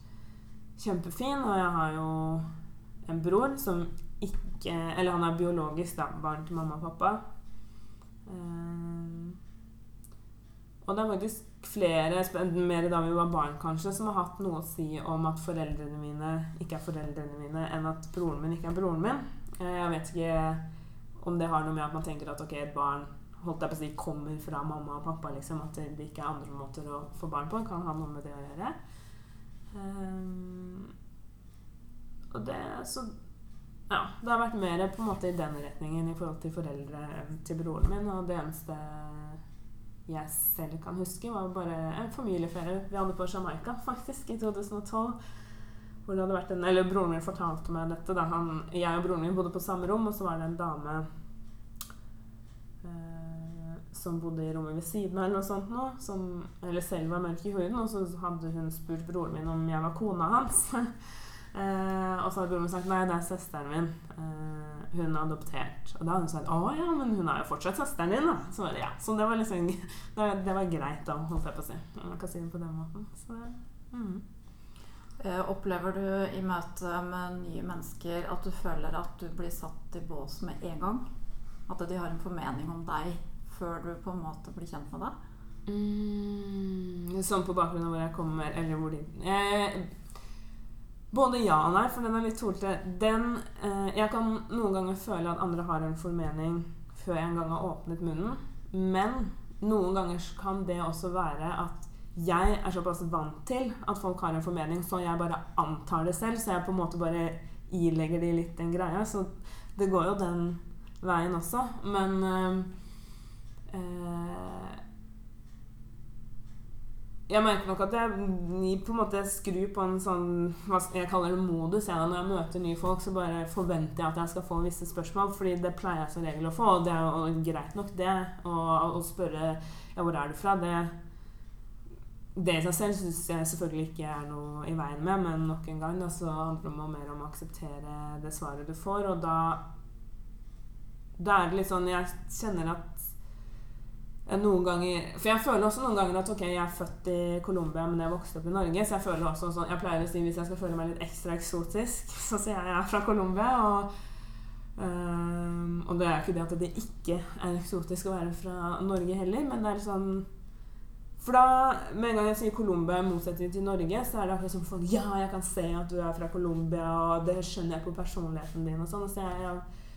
kjempefin. Og jeg har jo en bror som ikke Eller han er biologisk da, barn til mamma og pappa. Uh, og det er faktisk flere, mer da vi var barn kanskje, som har hatt noe å si om at foreldrene mine ikke er foreldrene mine, enn at broren min ikke er broren min. Jeg vet ikke om det har noe med at man tenker at ok, et barn holdt jeg på å si, kommer fra mamma og pappa. Liksom, at det ikke er andre måter å få barn på. Kan ha noe med det å gjøre. Um, og det så ja, det har vært mer på en måte i den retningen i forhold til foreldre til broren min. Og det eneste jeg selv kan huske, var bare en familieferie vi hadde på Jamaica faktisk i 2012. Hvor det hadde vært en, eller Broren min fortalte meg dette. Da han, jeg og broren min bodde på samme rom, og så var det en dame som bodde i rommet ved siden av, eller noe sånt nå, som, eller selv var mørk i huden. Og så hadde hun spurt broren min om jeg var kona hans. eh, og så hadde broren min sagt nei, det er søsteren min. Eh, hun er adoptert. Og da hadde hun sagt å ja, men hun er jo fortsatt søsteren din, da. Så, ja, så det var liksom det, det var greit, da, holdt jeg på å si. Man kan si det på den måten. Så, mm. Eh, opplever du i møte med nye mennesker at du føler at du blir satt i bås med en gang? At de har en formening om deg før du på en måte blir kjent med deg? Mm, sånn på bakgrunn av hvor jeg kommer, eller hvor de eh, Både ja og nei, for den er litt tolete. Den eh, Jeg kan noen ganger føle at andre har en formening før jeg en gang har åpnet munnen. Men noen ganger kan det også være at jeg er såpass vant til at folk har en formening, så jeg bare antar det selv. Så jeg på en måte bare ilegger de litt den greia. Så det går jo den veien også. Men eh, Eh, jeg merker nok at jeg på en måte skrur på en sånn hva jeg kaller det modus. Jeg, når jeg møter nye folk, så bare forventer jeg at jeg skal få visse spørsmål. fordi det pleier jeg som regel å få, og det er jo greit nok, det. Å spørre ja, hvor er du fra, det det i seg selv syns jeg selvfølgelig ikke er noe i veien med, men nok en gang da, så handler det mer om å akseptere det svaret du får. Og da, da er det litt sånn Jeg kjenner at noen ganger For jeg føler også noen ganger at ok, jeg er født i Colombia, men jeg vokste opp i Norge. Så jeg føler også sånn Jeg pleier å si hvis jeg skal føle meg litt ekstra eksotisk, så sier jeg jeg er fra Colombia. Og, um, og det er ikke det at det ikke er eksotisk å være fra Norge heller, men det er sånn for da, med en gang jeg sier Colombia i motsetning til Norge, så er det akkurat som folk Ja, jeg kan se at du er fra Colombia, og det skjønner jeg på personligheten din og sånn. Så jeg,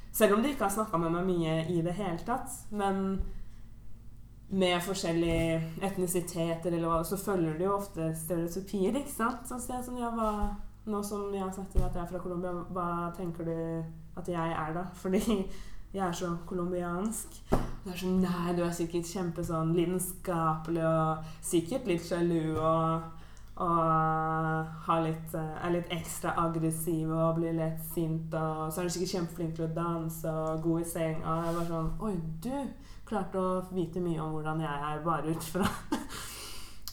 selv om de ikke har snakka med meg mye i det hele tatt, men med forskjellige etnisiteter eller hva, så følger du jo ofte stereotypier, ikke sant? Sånn sted som jeg var nå som jeg har sagt at jeg er fra Colombia, hva tenker du at jeg er da? Fordi jeg er så colombiansk. Det er sånn Nei, du er sikkert kjempe sånn lidenskapelig og sikkert litt sjalu og, og litt, er litt ekstra aggressiv og blir litt sint. Og så er du sikkert kjempeflink til å danse og god i seng. Og jeg var sånn Oi, du klarte å vite mye om hvordan jeg er, bare ut fra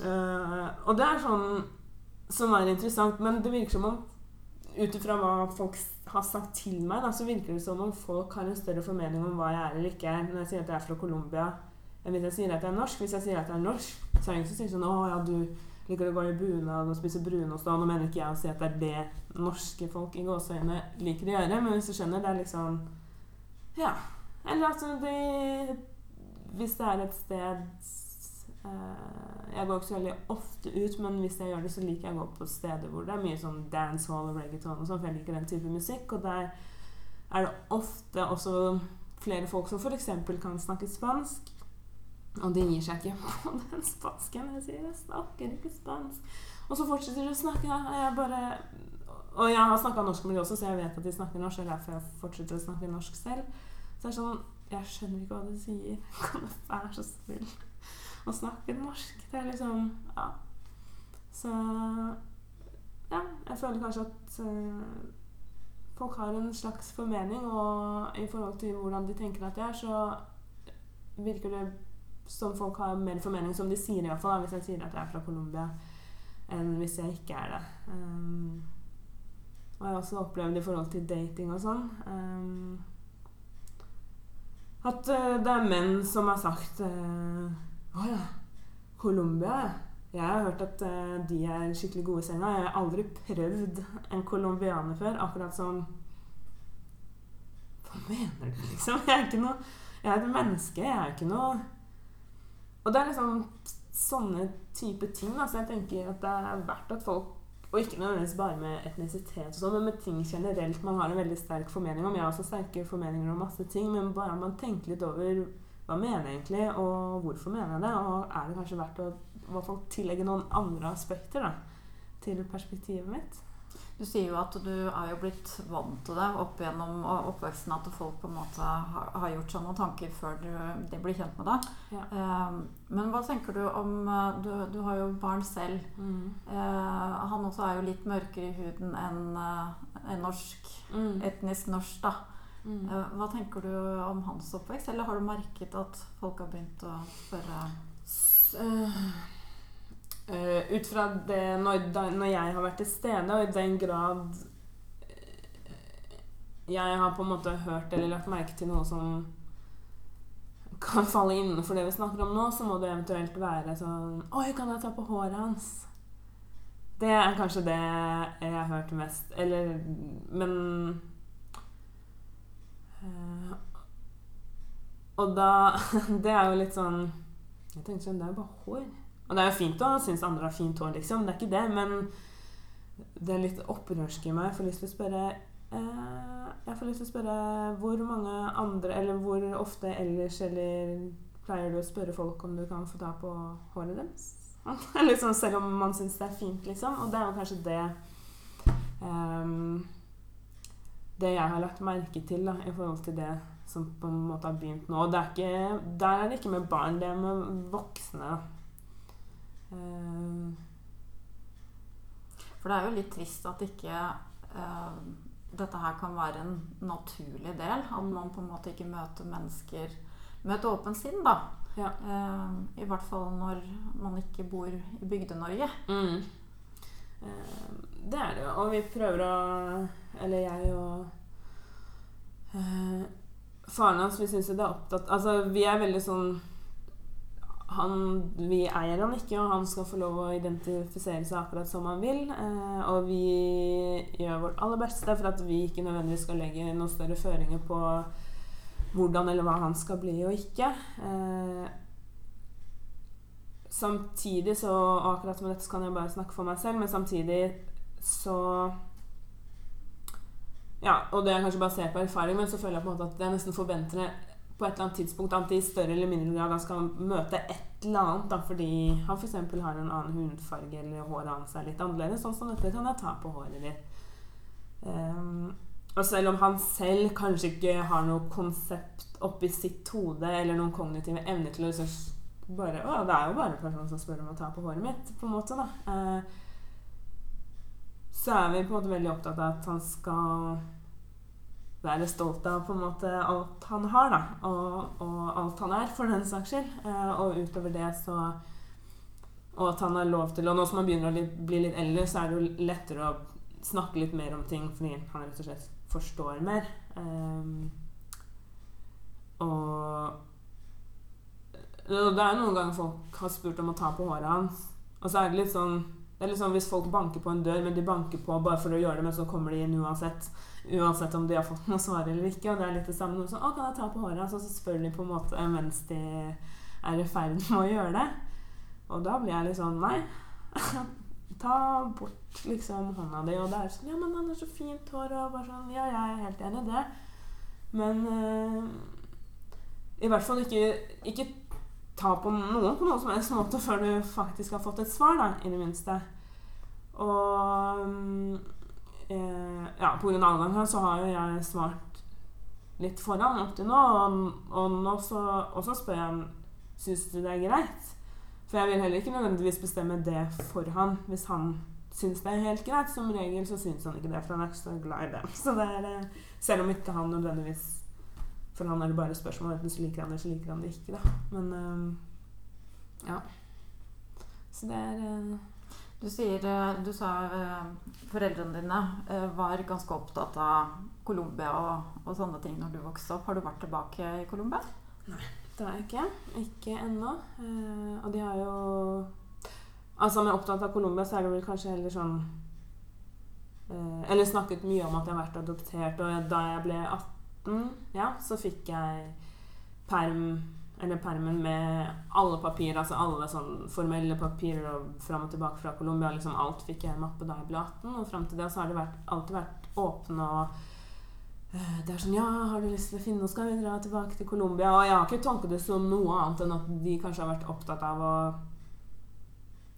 uh, Og det er sånn som er interessant, men det virker som om ut ifra hva folk har sagt til meg, da, så virker det som om folk har en større formening om hva jeg er eller ikke er når jeg sier at jeg er fra Colombia, enn hvis jeg sier at jeg er norsk. Hvis jeg sier at jeg er norsk, så er det ingen som sier sånn 'Å ja, du liker å gå i bunad og spise brunost', og nå mener ikke jeg å si at det er det norske folk i gåseøyne liker å gjøre, men hvis du skjønner, det er liksom Ja. Eller altså det Hvis det er et sted Eh, jeg går ikke så veldig ofte ut, men hvis jeg gjør det, så liker jeg å gå på steder hvor det er mye sånn dancehall og reggaeton og sånn, for jeg liker den type musikk. Og der er det ofte også flere folk som f.eks. kan snakke spansk. Og de gir seg ikke på den spansken. Jeg sier 'jeg snakker ikke spansk'. Og så fortsetter de å snakke. Jeg bare og jeg har snakka norsk med dem også, så jeg vet at de snakker norsk. Og derfor jeg fortsetter å snakke norsk selv. Så det er sånn Jeg skjønner ikke hva du sier. Kan du være så snill? å snakke norsk. Det er liksom Ja. Så ja, jeg føler kanskje at uh, folk har en slags formening, og i forhold til hvordan de tenker at det er, så virker det som folk har mer formening, som de sier i hvis jeg sier at jeg er fra Colombia, enn hvis jeg ikke er det. Um, og jeg har også opplevd i forhold til dating og sånn um, at uh, det er menn som har sagt uh, å oh, ja. Colombia. Jeg har hørt at uh, de er skikkelig gode i senga. Jeg har aldri prøvd en colombianer før. Akkurat som Hva mener du, liksom? Jeg er ikke noe Jeg er et menneske. Jeg er ikke noe Og det er liksom sånne type ting. Da. Så jeg tenker at det er verdt at folk og ikke nødvendigvis bare med etnisitet, og sånn, men med ting generelt man har en veldig sterk formening om. Jeg har også sterke formeninger om masse ting, men bare man tenker litt over hva mener jeg egentlig, og hvorfor mener jeg det? Og er det kanskje verdt å i hvert fall tillegge noen andre aspekter da, til perspektivet mitt? Du sier jo at du er jo blitt vant til det opp gjennom oppveksten. At folk på en måte har, har gjort seg noen tanker før du, de blir kjent med deg. Ja. Um, men hva tenker du om eh, Du, du har jo barn selv. Mm. Uh, han også er jo litt mørkere i huden enn uh, en norsk. Mm. Etnisk norsk, da. Mm. Eh, hva tenker du om hans oppvekst, eller har du merket at folk har begynt å spørre uh, uh, Ut fra det når, da, når, jeg har vært til stede, og i den grad jeg har på en måte hørt eller lagt merke til noe som kan falle innenfor det vi snakker om nå, så må det eventuelt være sånn Oi, kan jeg ta på håret hans? Det er kanskje det jeg har hørt mest. Eller Men Uh, og da Det er jo litt sånn Jeg tenkte sånn Det er jo bare hår. Og det er jo fint å synes andre har fint hår, liksom. Det er ikke det. Men det er litt opprørsk i meg. Jeg får lyst til å spørre eh, Jeg får lyst til å spørre hvor mange andre Eller hvor ofte ellers eller pleier du å spørre folk om du kan få ta på håret deres? liksom, selv om man syns det er fint, liksom. Og det er jo kanskje det um, det jeg har lagt merke til da, i forhold til det som på en måte har begynt nå er ikke, Der er det ikke med barn, det er med voksne. Uh, For det er jo litt trist at ikke uh, dette her kan være en naturlig del. At man på en måte ikke møter mennesker med et åpent sinn, da. Ja. Uh, I hvert fall når man ikke bor i Bygde-Norge. Mm. det er det jo. Og vi prøver å eller jeg og faren hans, vi syns det er opptatt Altså, vi er veldig sånn han, vi eier han ikke, og han skal få lov å identifisere seg akkurat som han vil. Eh, og vi gjør vårt aller beste for at vi ikke nødvendigvis skal legge noen større føringer på hvordan eller hva han skal bli og ikke. Eh, samtidig så og Akkurat med dette kan jeg bare snakke for meg selv, men samtidig så Ja, og det er kanskje basert på erfaring, men så føler jeg på en måte at jeg nesten forventer det på et eller annet tidspunkt at i større eller mindre grad skal møte et eller annet da, fordi han f.eks. har en annen hudfarge eller håret hans er litt annerledes. Sånn som dette kan jeg ta på håret ditt. Um, og selv om han selv kanskje ikke har noe konsept oppi sitt hode eller noen kognitive evner til å bare Å, det er jo bare en person som spør om å ta på håret mitt, på en måte, da. Uh, så er vi på en måte veldig opptatt av at han skal være stolt av på en måte alt han har, da. Og, og alt han er, for den saks skyld. Eh, og utover det så Og at han har lov til Og nå som han begynner å bli litt eldre, så er det jo lettere å snakke litt mer om ting fordi han rett og slett forstår mer. Um, og det er noen ganger folk har spurt om å ta på håret hans. Og så er det litt sånn det er litt sånn Hvis folk banker på en dør, men de banker på bare for å gjøre det, men så kommer de inn uansett. Uansett om de har fått noe svar eller ikke. Og det er litt det samme. Sånn 'Å, kan jeg ta på håret?' Så, så spør de på en måte mens de er i ferd med å gjøre det. Og da blir jeg litt sånn Nei. ta bort liksom hånda di. Og det er sånn 'Ja, men han har så fint hår.' Og bare sånn Ja, jeg er helt enig i det. Men øh, i hvert fall ikke, ikke ta på noen på noen som helst måte før du faktisk har fått et svar, da, i det minste. Og eh, ja, pga. alderen her så har jo jeg svart litt foran opp til nå, og, og så, spør jeg syns du det er greit. For jeg vil heller ikke nødvendigvis bestemme det for han hvis han syns det er helt greit. Som regel så syns han ikke det, for han er ikke så glad i det. Så det er, eh, selv om ikke han nødvendigvis for han er det bare spørsmål enten så liker han det, så liker han det ikke. da. Men um, ja. Så det er uh, du, sier, eh, du sa uh, foreldrene dine uh, var ganske opptatt av Colombia og, og, sånne ting når du vokste opp. Har du vært tilbake i Colombia? Nei, det har jeg ikke. Ikke ennå. og de har jo Altså med opptatt av Colombia, så er det vel kanskje heller sånn Eller snakket mye om at jeg har vært adoptert, og da jeg ble 18 ja, så fikk jeg perm eller permen med alle papirer, altså alle sånn formelle papirer og fram og tilbake fra Colombia. Liksom alt fikk jeg en mappe da jeg ble 18. Og fram til det så har det vært, alltid vært åpne og uh, Det er sånn Ja, har du lyst til å finne noe, skal vi dra tilbake til Colombia? Og jeg har ikke tolket det som noe annet enn at de kanskje har vært opptatt av å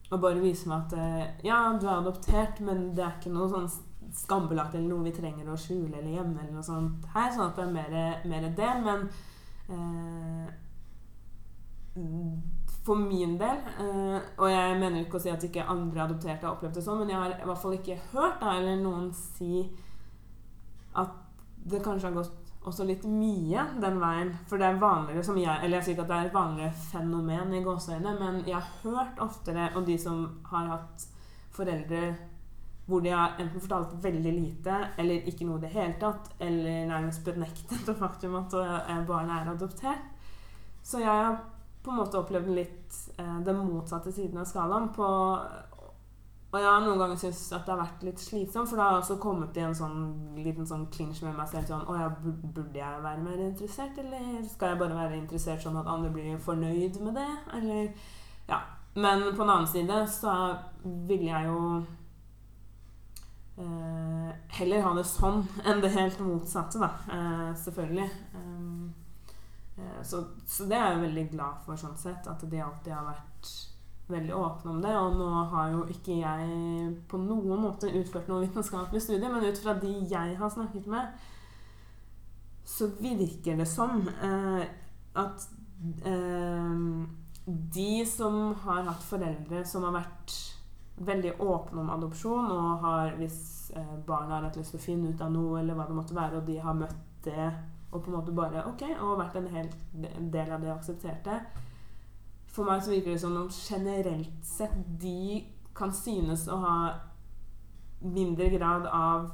å bare vise meg at uh, Ja, du er adoptert, men det er ikke noe sånn skambelagt eller noe vi trenger å skjule eller gjemme eller noe sånt her. Sånn at det er mer, mer det. Men eh, for min del eh, Og jeg mener ikke å si at ikke andre adopterte har opplevd det sånn, men jeg har i hvert fall ikke hørt da, eller noen si at det kanskje har gått også litt mye den veien. For det er vanligere som jeg Eller jeg sier ikke at det er et vanligere fenomen i gåseøyne, men jeg har hørt oftere om de som har hatt foreldre hvor de har enten fortalt veldig lite eller ikke noe i det hele tatt, eller nærmest benektet det faktum at eh, barnet er adoptert. Så jeg har på en måte opplevd litt eh, den motsatte siden av skalaen. På, og jeg har noen ganger syntes at det har vært litt slitsomt, for da har jeg også kommet i en sånn liten sånn clinch med meg selv. Sånn Å ja, burde jeg være mer interessert, eller skal jeg bare være interessert sånn at andre blir fornøyd med det? Eller Ja. Men på den annen side så vil jeg jo eh, heller ha det sånn enn det helt motsatte, da. Eh, selvfølgelig. Eh, så, så, det er jeg veldig glad for, sånn sett. At de alltid har vært veldig åpne om det. Og nå har jo ikke jeg på noen måte utført noe vitenskapelig studie, men ut fra de jeg har snakket med, så virker det som eh, at eh, de som har hatt foreldre som har vært veldig åpne om adopsjon og har, hvis eh, barna har hatt lyst til å finne ut av noe, eller hva det måtte være, og de har møtt det og på en måte bare Ok, og vært en hel del av det og akseptert det For meg så virker det som om generelt sett de kan synes å ha mindre grad av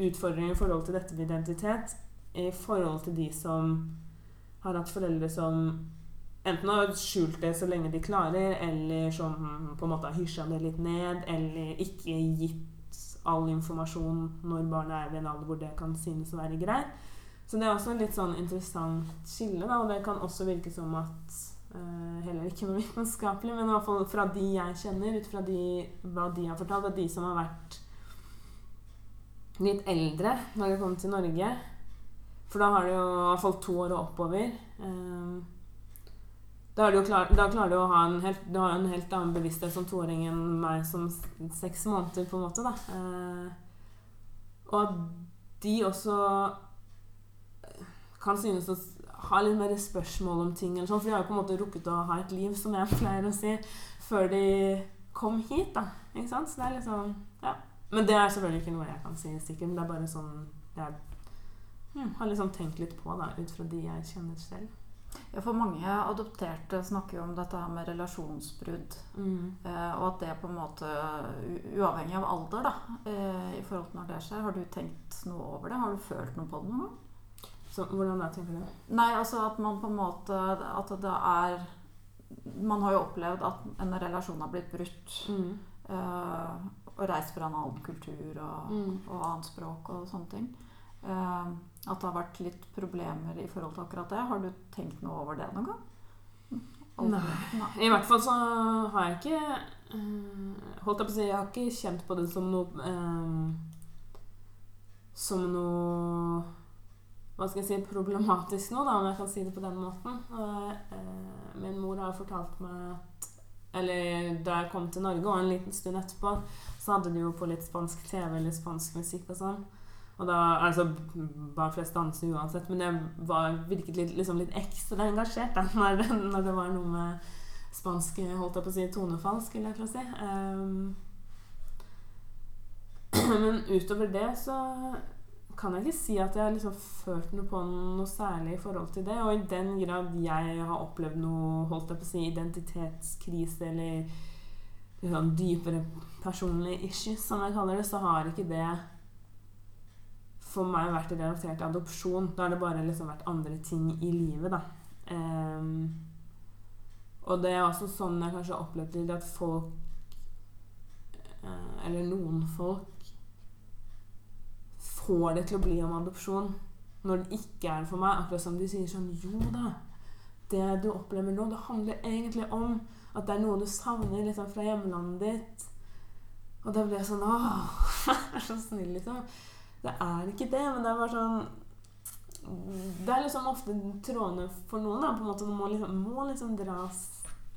utfordringer i forhold til dette med identitet i forhold til de som har hatt foreldre som enten har skjult det så lenge de klarer, eller som på en måte har hysja det litt ned, eller ikke gitt all informasjon når barnet er ved en alder hvor det kan synes å være greit. Så det er også en litt sånn interessant skille, da, og det kan også virke som at uh, Heller ikke noe vitenskapelig, men i hvert fall fra de jeg kjenner, ut fra de, hva de har fortalt, at de som har vært litt eldre når de kom til Norge For da har de jo i hvert fall to år og oppover. Um, da, klar, da, klarer du å ha en helt, en helt annen bevissthet som toåring enn meg som seks måneder, på en måte. da. Uh, og at de også kan synes å ha litt mer spørsmål om ting. Eller sånn, for de har jo på en måte rukket å ha et liv, som jeg pleier å si, før de kom hit. da, ikke sant? Så det er liksom, ja. Men det er selvfølgelig ikke noe jeg kan si sikkert. Men det er bare sånn jeg hmm, har liksom tenkt litt på da, ut fra de jeg kjenner selv. Ja, for mange adopterte snakker jo om dette her med relasjonsbrudd. Mm. Eh, og at det på en måte, uavhengig av alder, da, eh, i forhold til når det skjer, har du tenkt noe over det? Har du følt noe på det noen gang? Så, hvordan det, tenker du? Nei, altså at man på en måte At det er Man har jo opplevd at en relasjon har blitt brutt. Mm. Uh, og reist fra en annen kultur og, mm. og annet språk og sånne ting. Uh, at det har vært litt problemer i forhold til akkurat det. Har du tenkt noe over det noen gang? Nei. I hvert fall så har jeg ikke uh, Holdt jeg på å si Jeg har ikke kjent på det som noe Som noe hva skal jeg si, problematisk nå, da, om jeg kan si det på den måten. Eh, min mor har fortalt meg at Eller da jeg kom til Norge, og en liten stund etterpå, så hadde de jo på litt spansk TV eller spansk musikk og sånn. Og da, altså, Bare flest danser uansett, men jeg var, virket litt, liksom litt ekstra engasjert da, når, når, det var noe med spansk holdt jeg på å si, tonefall, skulle jeg til å si. Um, men utover det så kan jeg ikke si at jeg har liksom følt noe på noe særlig i forhold til det. Og i den grad jeg har opplevd noe holdt jeg på å si, identitetskrise eller liksom, dypere personlige issues, som jeg kaller det, så har ikke det for meg vært relatert til adopsjon. Da har det bare liksom vært andre ting i livet, da. Um, og det er også sånn jeg kanskje har opplevd at folk uh, Eller noen folk får det til å bli om adopsjon når det ikke er det for meg. Akkurat som de sier sånn Jo da, det du opplever nå, det handler egentlig om at det er noe du savner liksom, fra hjemlandet ditt. Og da blir jeg sånn Åh, er så snill, liksom. Det er ikke det, men det er bare sånn Det er liksom ofte trådene for noen, da, på en måte. Man må liksom, må liksom dras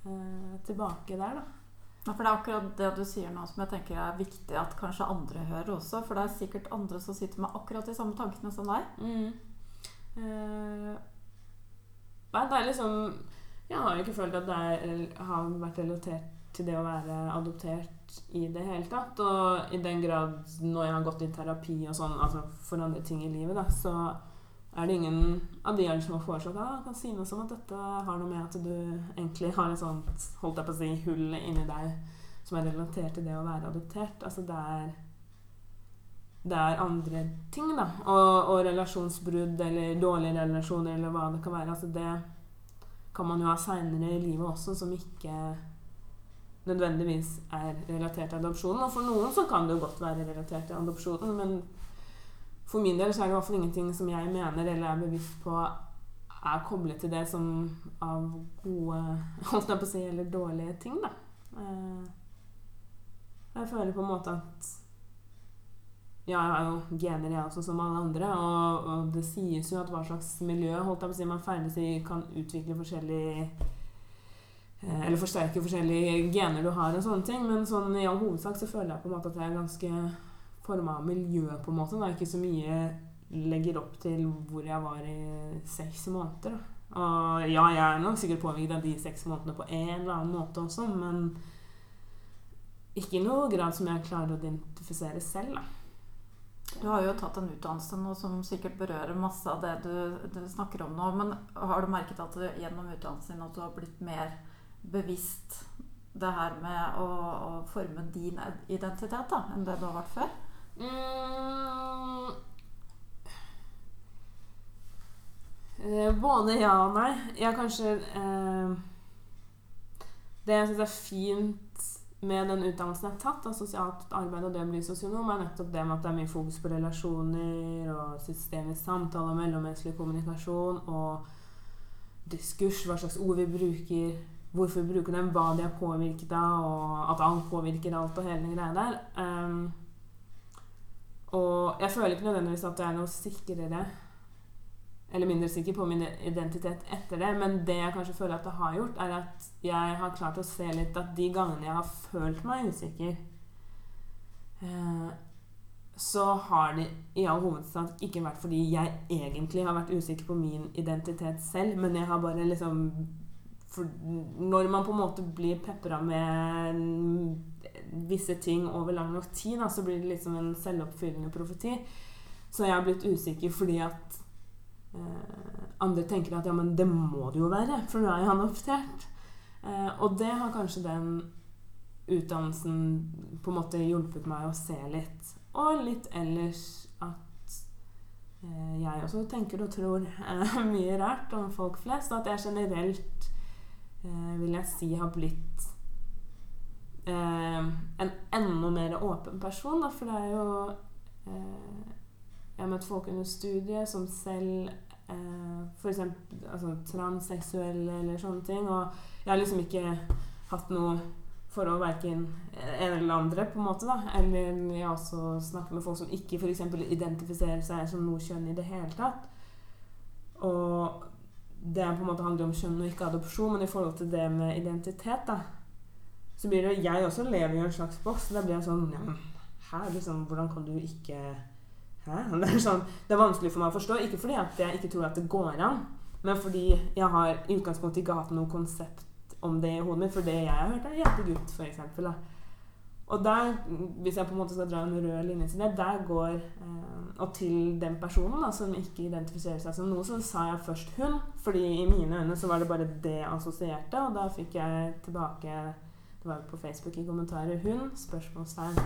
eh, tilbake der, da. Ja, for Det er akkurat det du sier nå som jeg tenker er viktig at kanskje andre hører også. For det er sikkert andre som sitter med akkurat de samme tankene som deg. Mm. Uh, det er liksom Jeg har jo ikke følt at det har vært relatert til det å være adoptert i det hele tatt. Og i den grad når jeg har gått i terapi og sånn, altså for andre ting i livet, da, så er det ingen av de som har foreslått ja, kan si noe som at dette har noe med at du egentlig har et sånt holdt jeg på å si, hull inni deg som er relatert til det å være adoptert. Altså det er det er andre ting, da. Og, og relasjonsbrudd eller dårlige relasjoner eller hva det kan være. Altså det kan man jo ha seinere i livet også som ikke nødvendigvis er relatert til adopsjonen. Og for noen så kan det jo godt være relatert til adopsjonen, men for min del så er det i hvert fall ingenting som jeg mener eller er bevisst på er koblet til det som av gode holdt jeg på å si, eller dårlige ting. da. Eh, jeg føler på en måte at ja, jeg har jo gener, jeg også, som alle andre. Og, og, det sies jo at hva slags miljø holdt jeg på å si, man ferdes i, kan utvikle forskjellige eh, Eller forsterke forskjellige gener du har og sånne ting. Men sånn i all hovedsak så føler jeg på en måte at jeg er ganske forma av miljø, på en måte. Det ikke så mye legger opp til hvor jeg var i seks måneder. Og ja, jeg er nok sikkert påvirket av de seks månedene på en eller annen måte også, men ikke i noen grad som jeg klarer å identifisere selv. da. Du har jo tatt en utdannelse nå som sikkert berører masse av det du, du, snakker om nå. Men har du merket at du gjennom utdannelsen din at du har blitt mer bevisst det her med å, å forme din identitet da, enn det du har vært før? Mm. Eh, både ja og nei. Jeg kanskje eh, Det jeg syns er fint med den utdannelsen jeg har tatt, av sosialt arbeid og det å bli sosionom, er nettopp det med at det er mye fokus på relasjoner og systemisk samtale, og mellommenneskelig kommunikasjon og diskurs, hva slags ord vi bruker, hvorfor vi bruker dem, hva de er påvirket av, og at alt påvirker alt og hele den greia der. Um, og jeg føler ikke nødvendigvis at jeg er noe sikrere eller mindre sikker på min identitet etter det. Men det jeg kanskje føler at det har gjort, er at jeg har klart å se litt at de gangene jeg har følt meg usikker, eh, så har det i all hovedsak ikke vært fordi jeg egentlig har vært usikker på min identitet selv, men jeg har bare liksom for Når man på en måte blir pepra med visse ting over lang nok tid, da, så blir det liksom en selvoppfyllende profeti. Så jeg har blitt usikker fordi at Eh, andre tenker at ja, men det må det jo være, for nå er han adoptert. Eh, og det har kanskje den utdannelsen på en måte hjulpet meg å se litt. Og litt ellers at eh, jeg også tenker og tror mye rart om folk flest. Og at jeg generelt eh, vil jeg si har blitt eh, en enda mer åpen person. Da, for det er jo jeg har møtt folk under studiet som selv eh, F.eks. Altså, transseksuelle eller sånne ting. Og jeg har liksom ikke hatt noe forhold verken en eller andre, på en måte. da. Eller jeg har også snakket med folk som ikke for eksempel, identifiserer seg som noe kjønn i det hele tatt. Og det på en måte handler om kjønn og ikke adopsjon, men i forhold til det med identitet, da, så blir det Jeg også lever i en slags boks. Da blir jeg sånn ja, Hæ? liksom, Hvordan kan du ikke Hæ? Det er, sånn, det er vanskelig for meg å forstå. Ikke fordi jeg ikke tror at det går an, men fordi jeg har i utgangspunktet ikke hatt noe konsept om det i hodet mitt. For det jeg har hørt, er hjertegutt, f.eks. Og der, hvis jeg på en måte skal dra en rød linje til det, der går eh, Og til den personen da, som ikke identifiserer seg som noe, så sa jeg først hun. fordi i mine øyne så var det bare det assosierte, og da fikk jeg tilbake Det var på Facebook i kommentarer 'hun?' spørsmålstegn.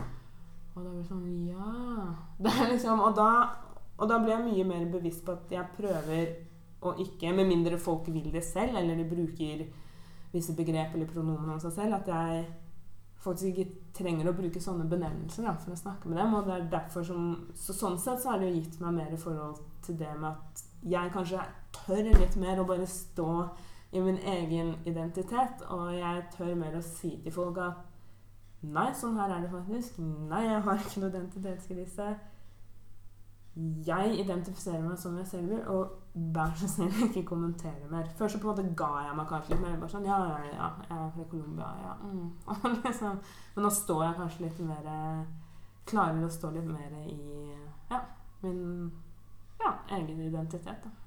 Og da blir det sånn Ja. Liksom, og, da, og da blir jeg mye mer bevisst på at jeg prøver å ikke Med mindre folk vil det selv, eller de bruker visse begrep eller pronomen om seg selv, at jeg faktisk ikke trenger å bruke sånne benevnelser da, for å snakke med dem. Og det er derfor som, så sånn sett så har det jo gitt meg mer i forhold til det med at jeg kanskje tør litt mer å bare stå i min egen identitet. Og jeg tør mer å si til folk at Nei, sånn her er det faktisk. Nei, jeg har ikke noe identitetskrise. Jeg identifiserer meg som jeg selv vil, og vær så snill ikke kommentere mer. Før så på en måte ga jeg meg kanskje litt mer. Bare sånn Ja, ja, ja, jeg er fra Colombia, ja. Mm. liksom. Men nå står jeg kanskje litt mer Klarer å stå litt mer i ja, min ja, egen identitet. da.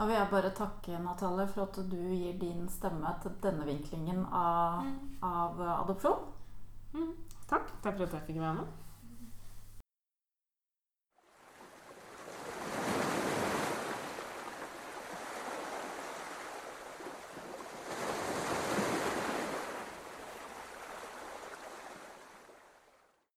Da vil jeg bare takke Natalie for at du gir din stemme til denne vinklingen av, mm. av adopsjon. Mm. Takk. Takk for at jeg fikk være med.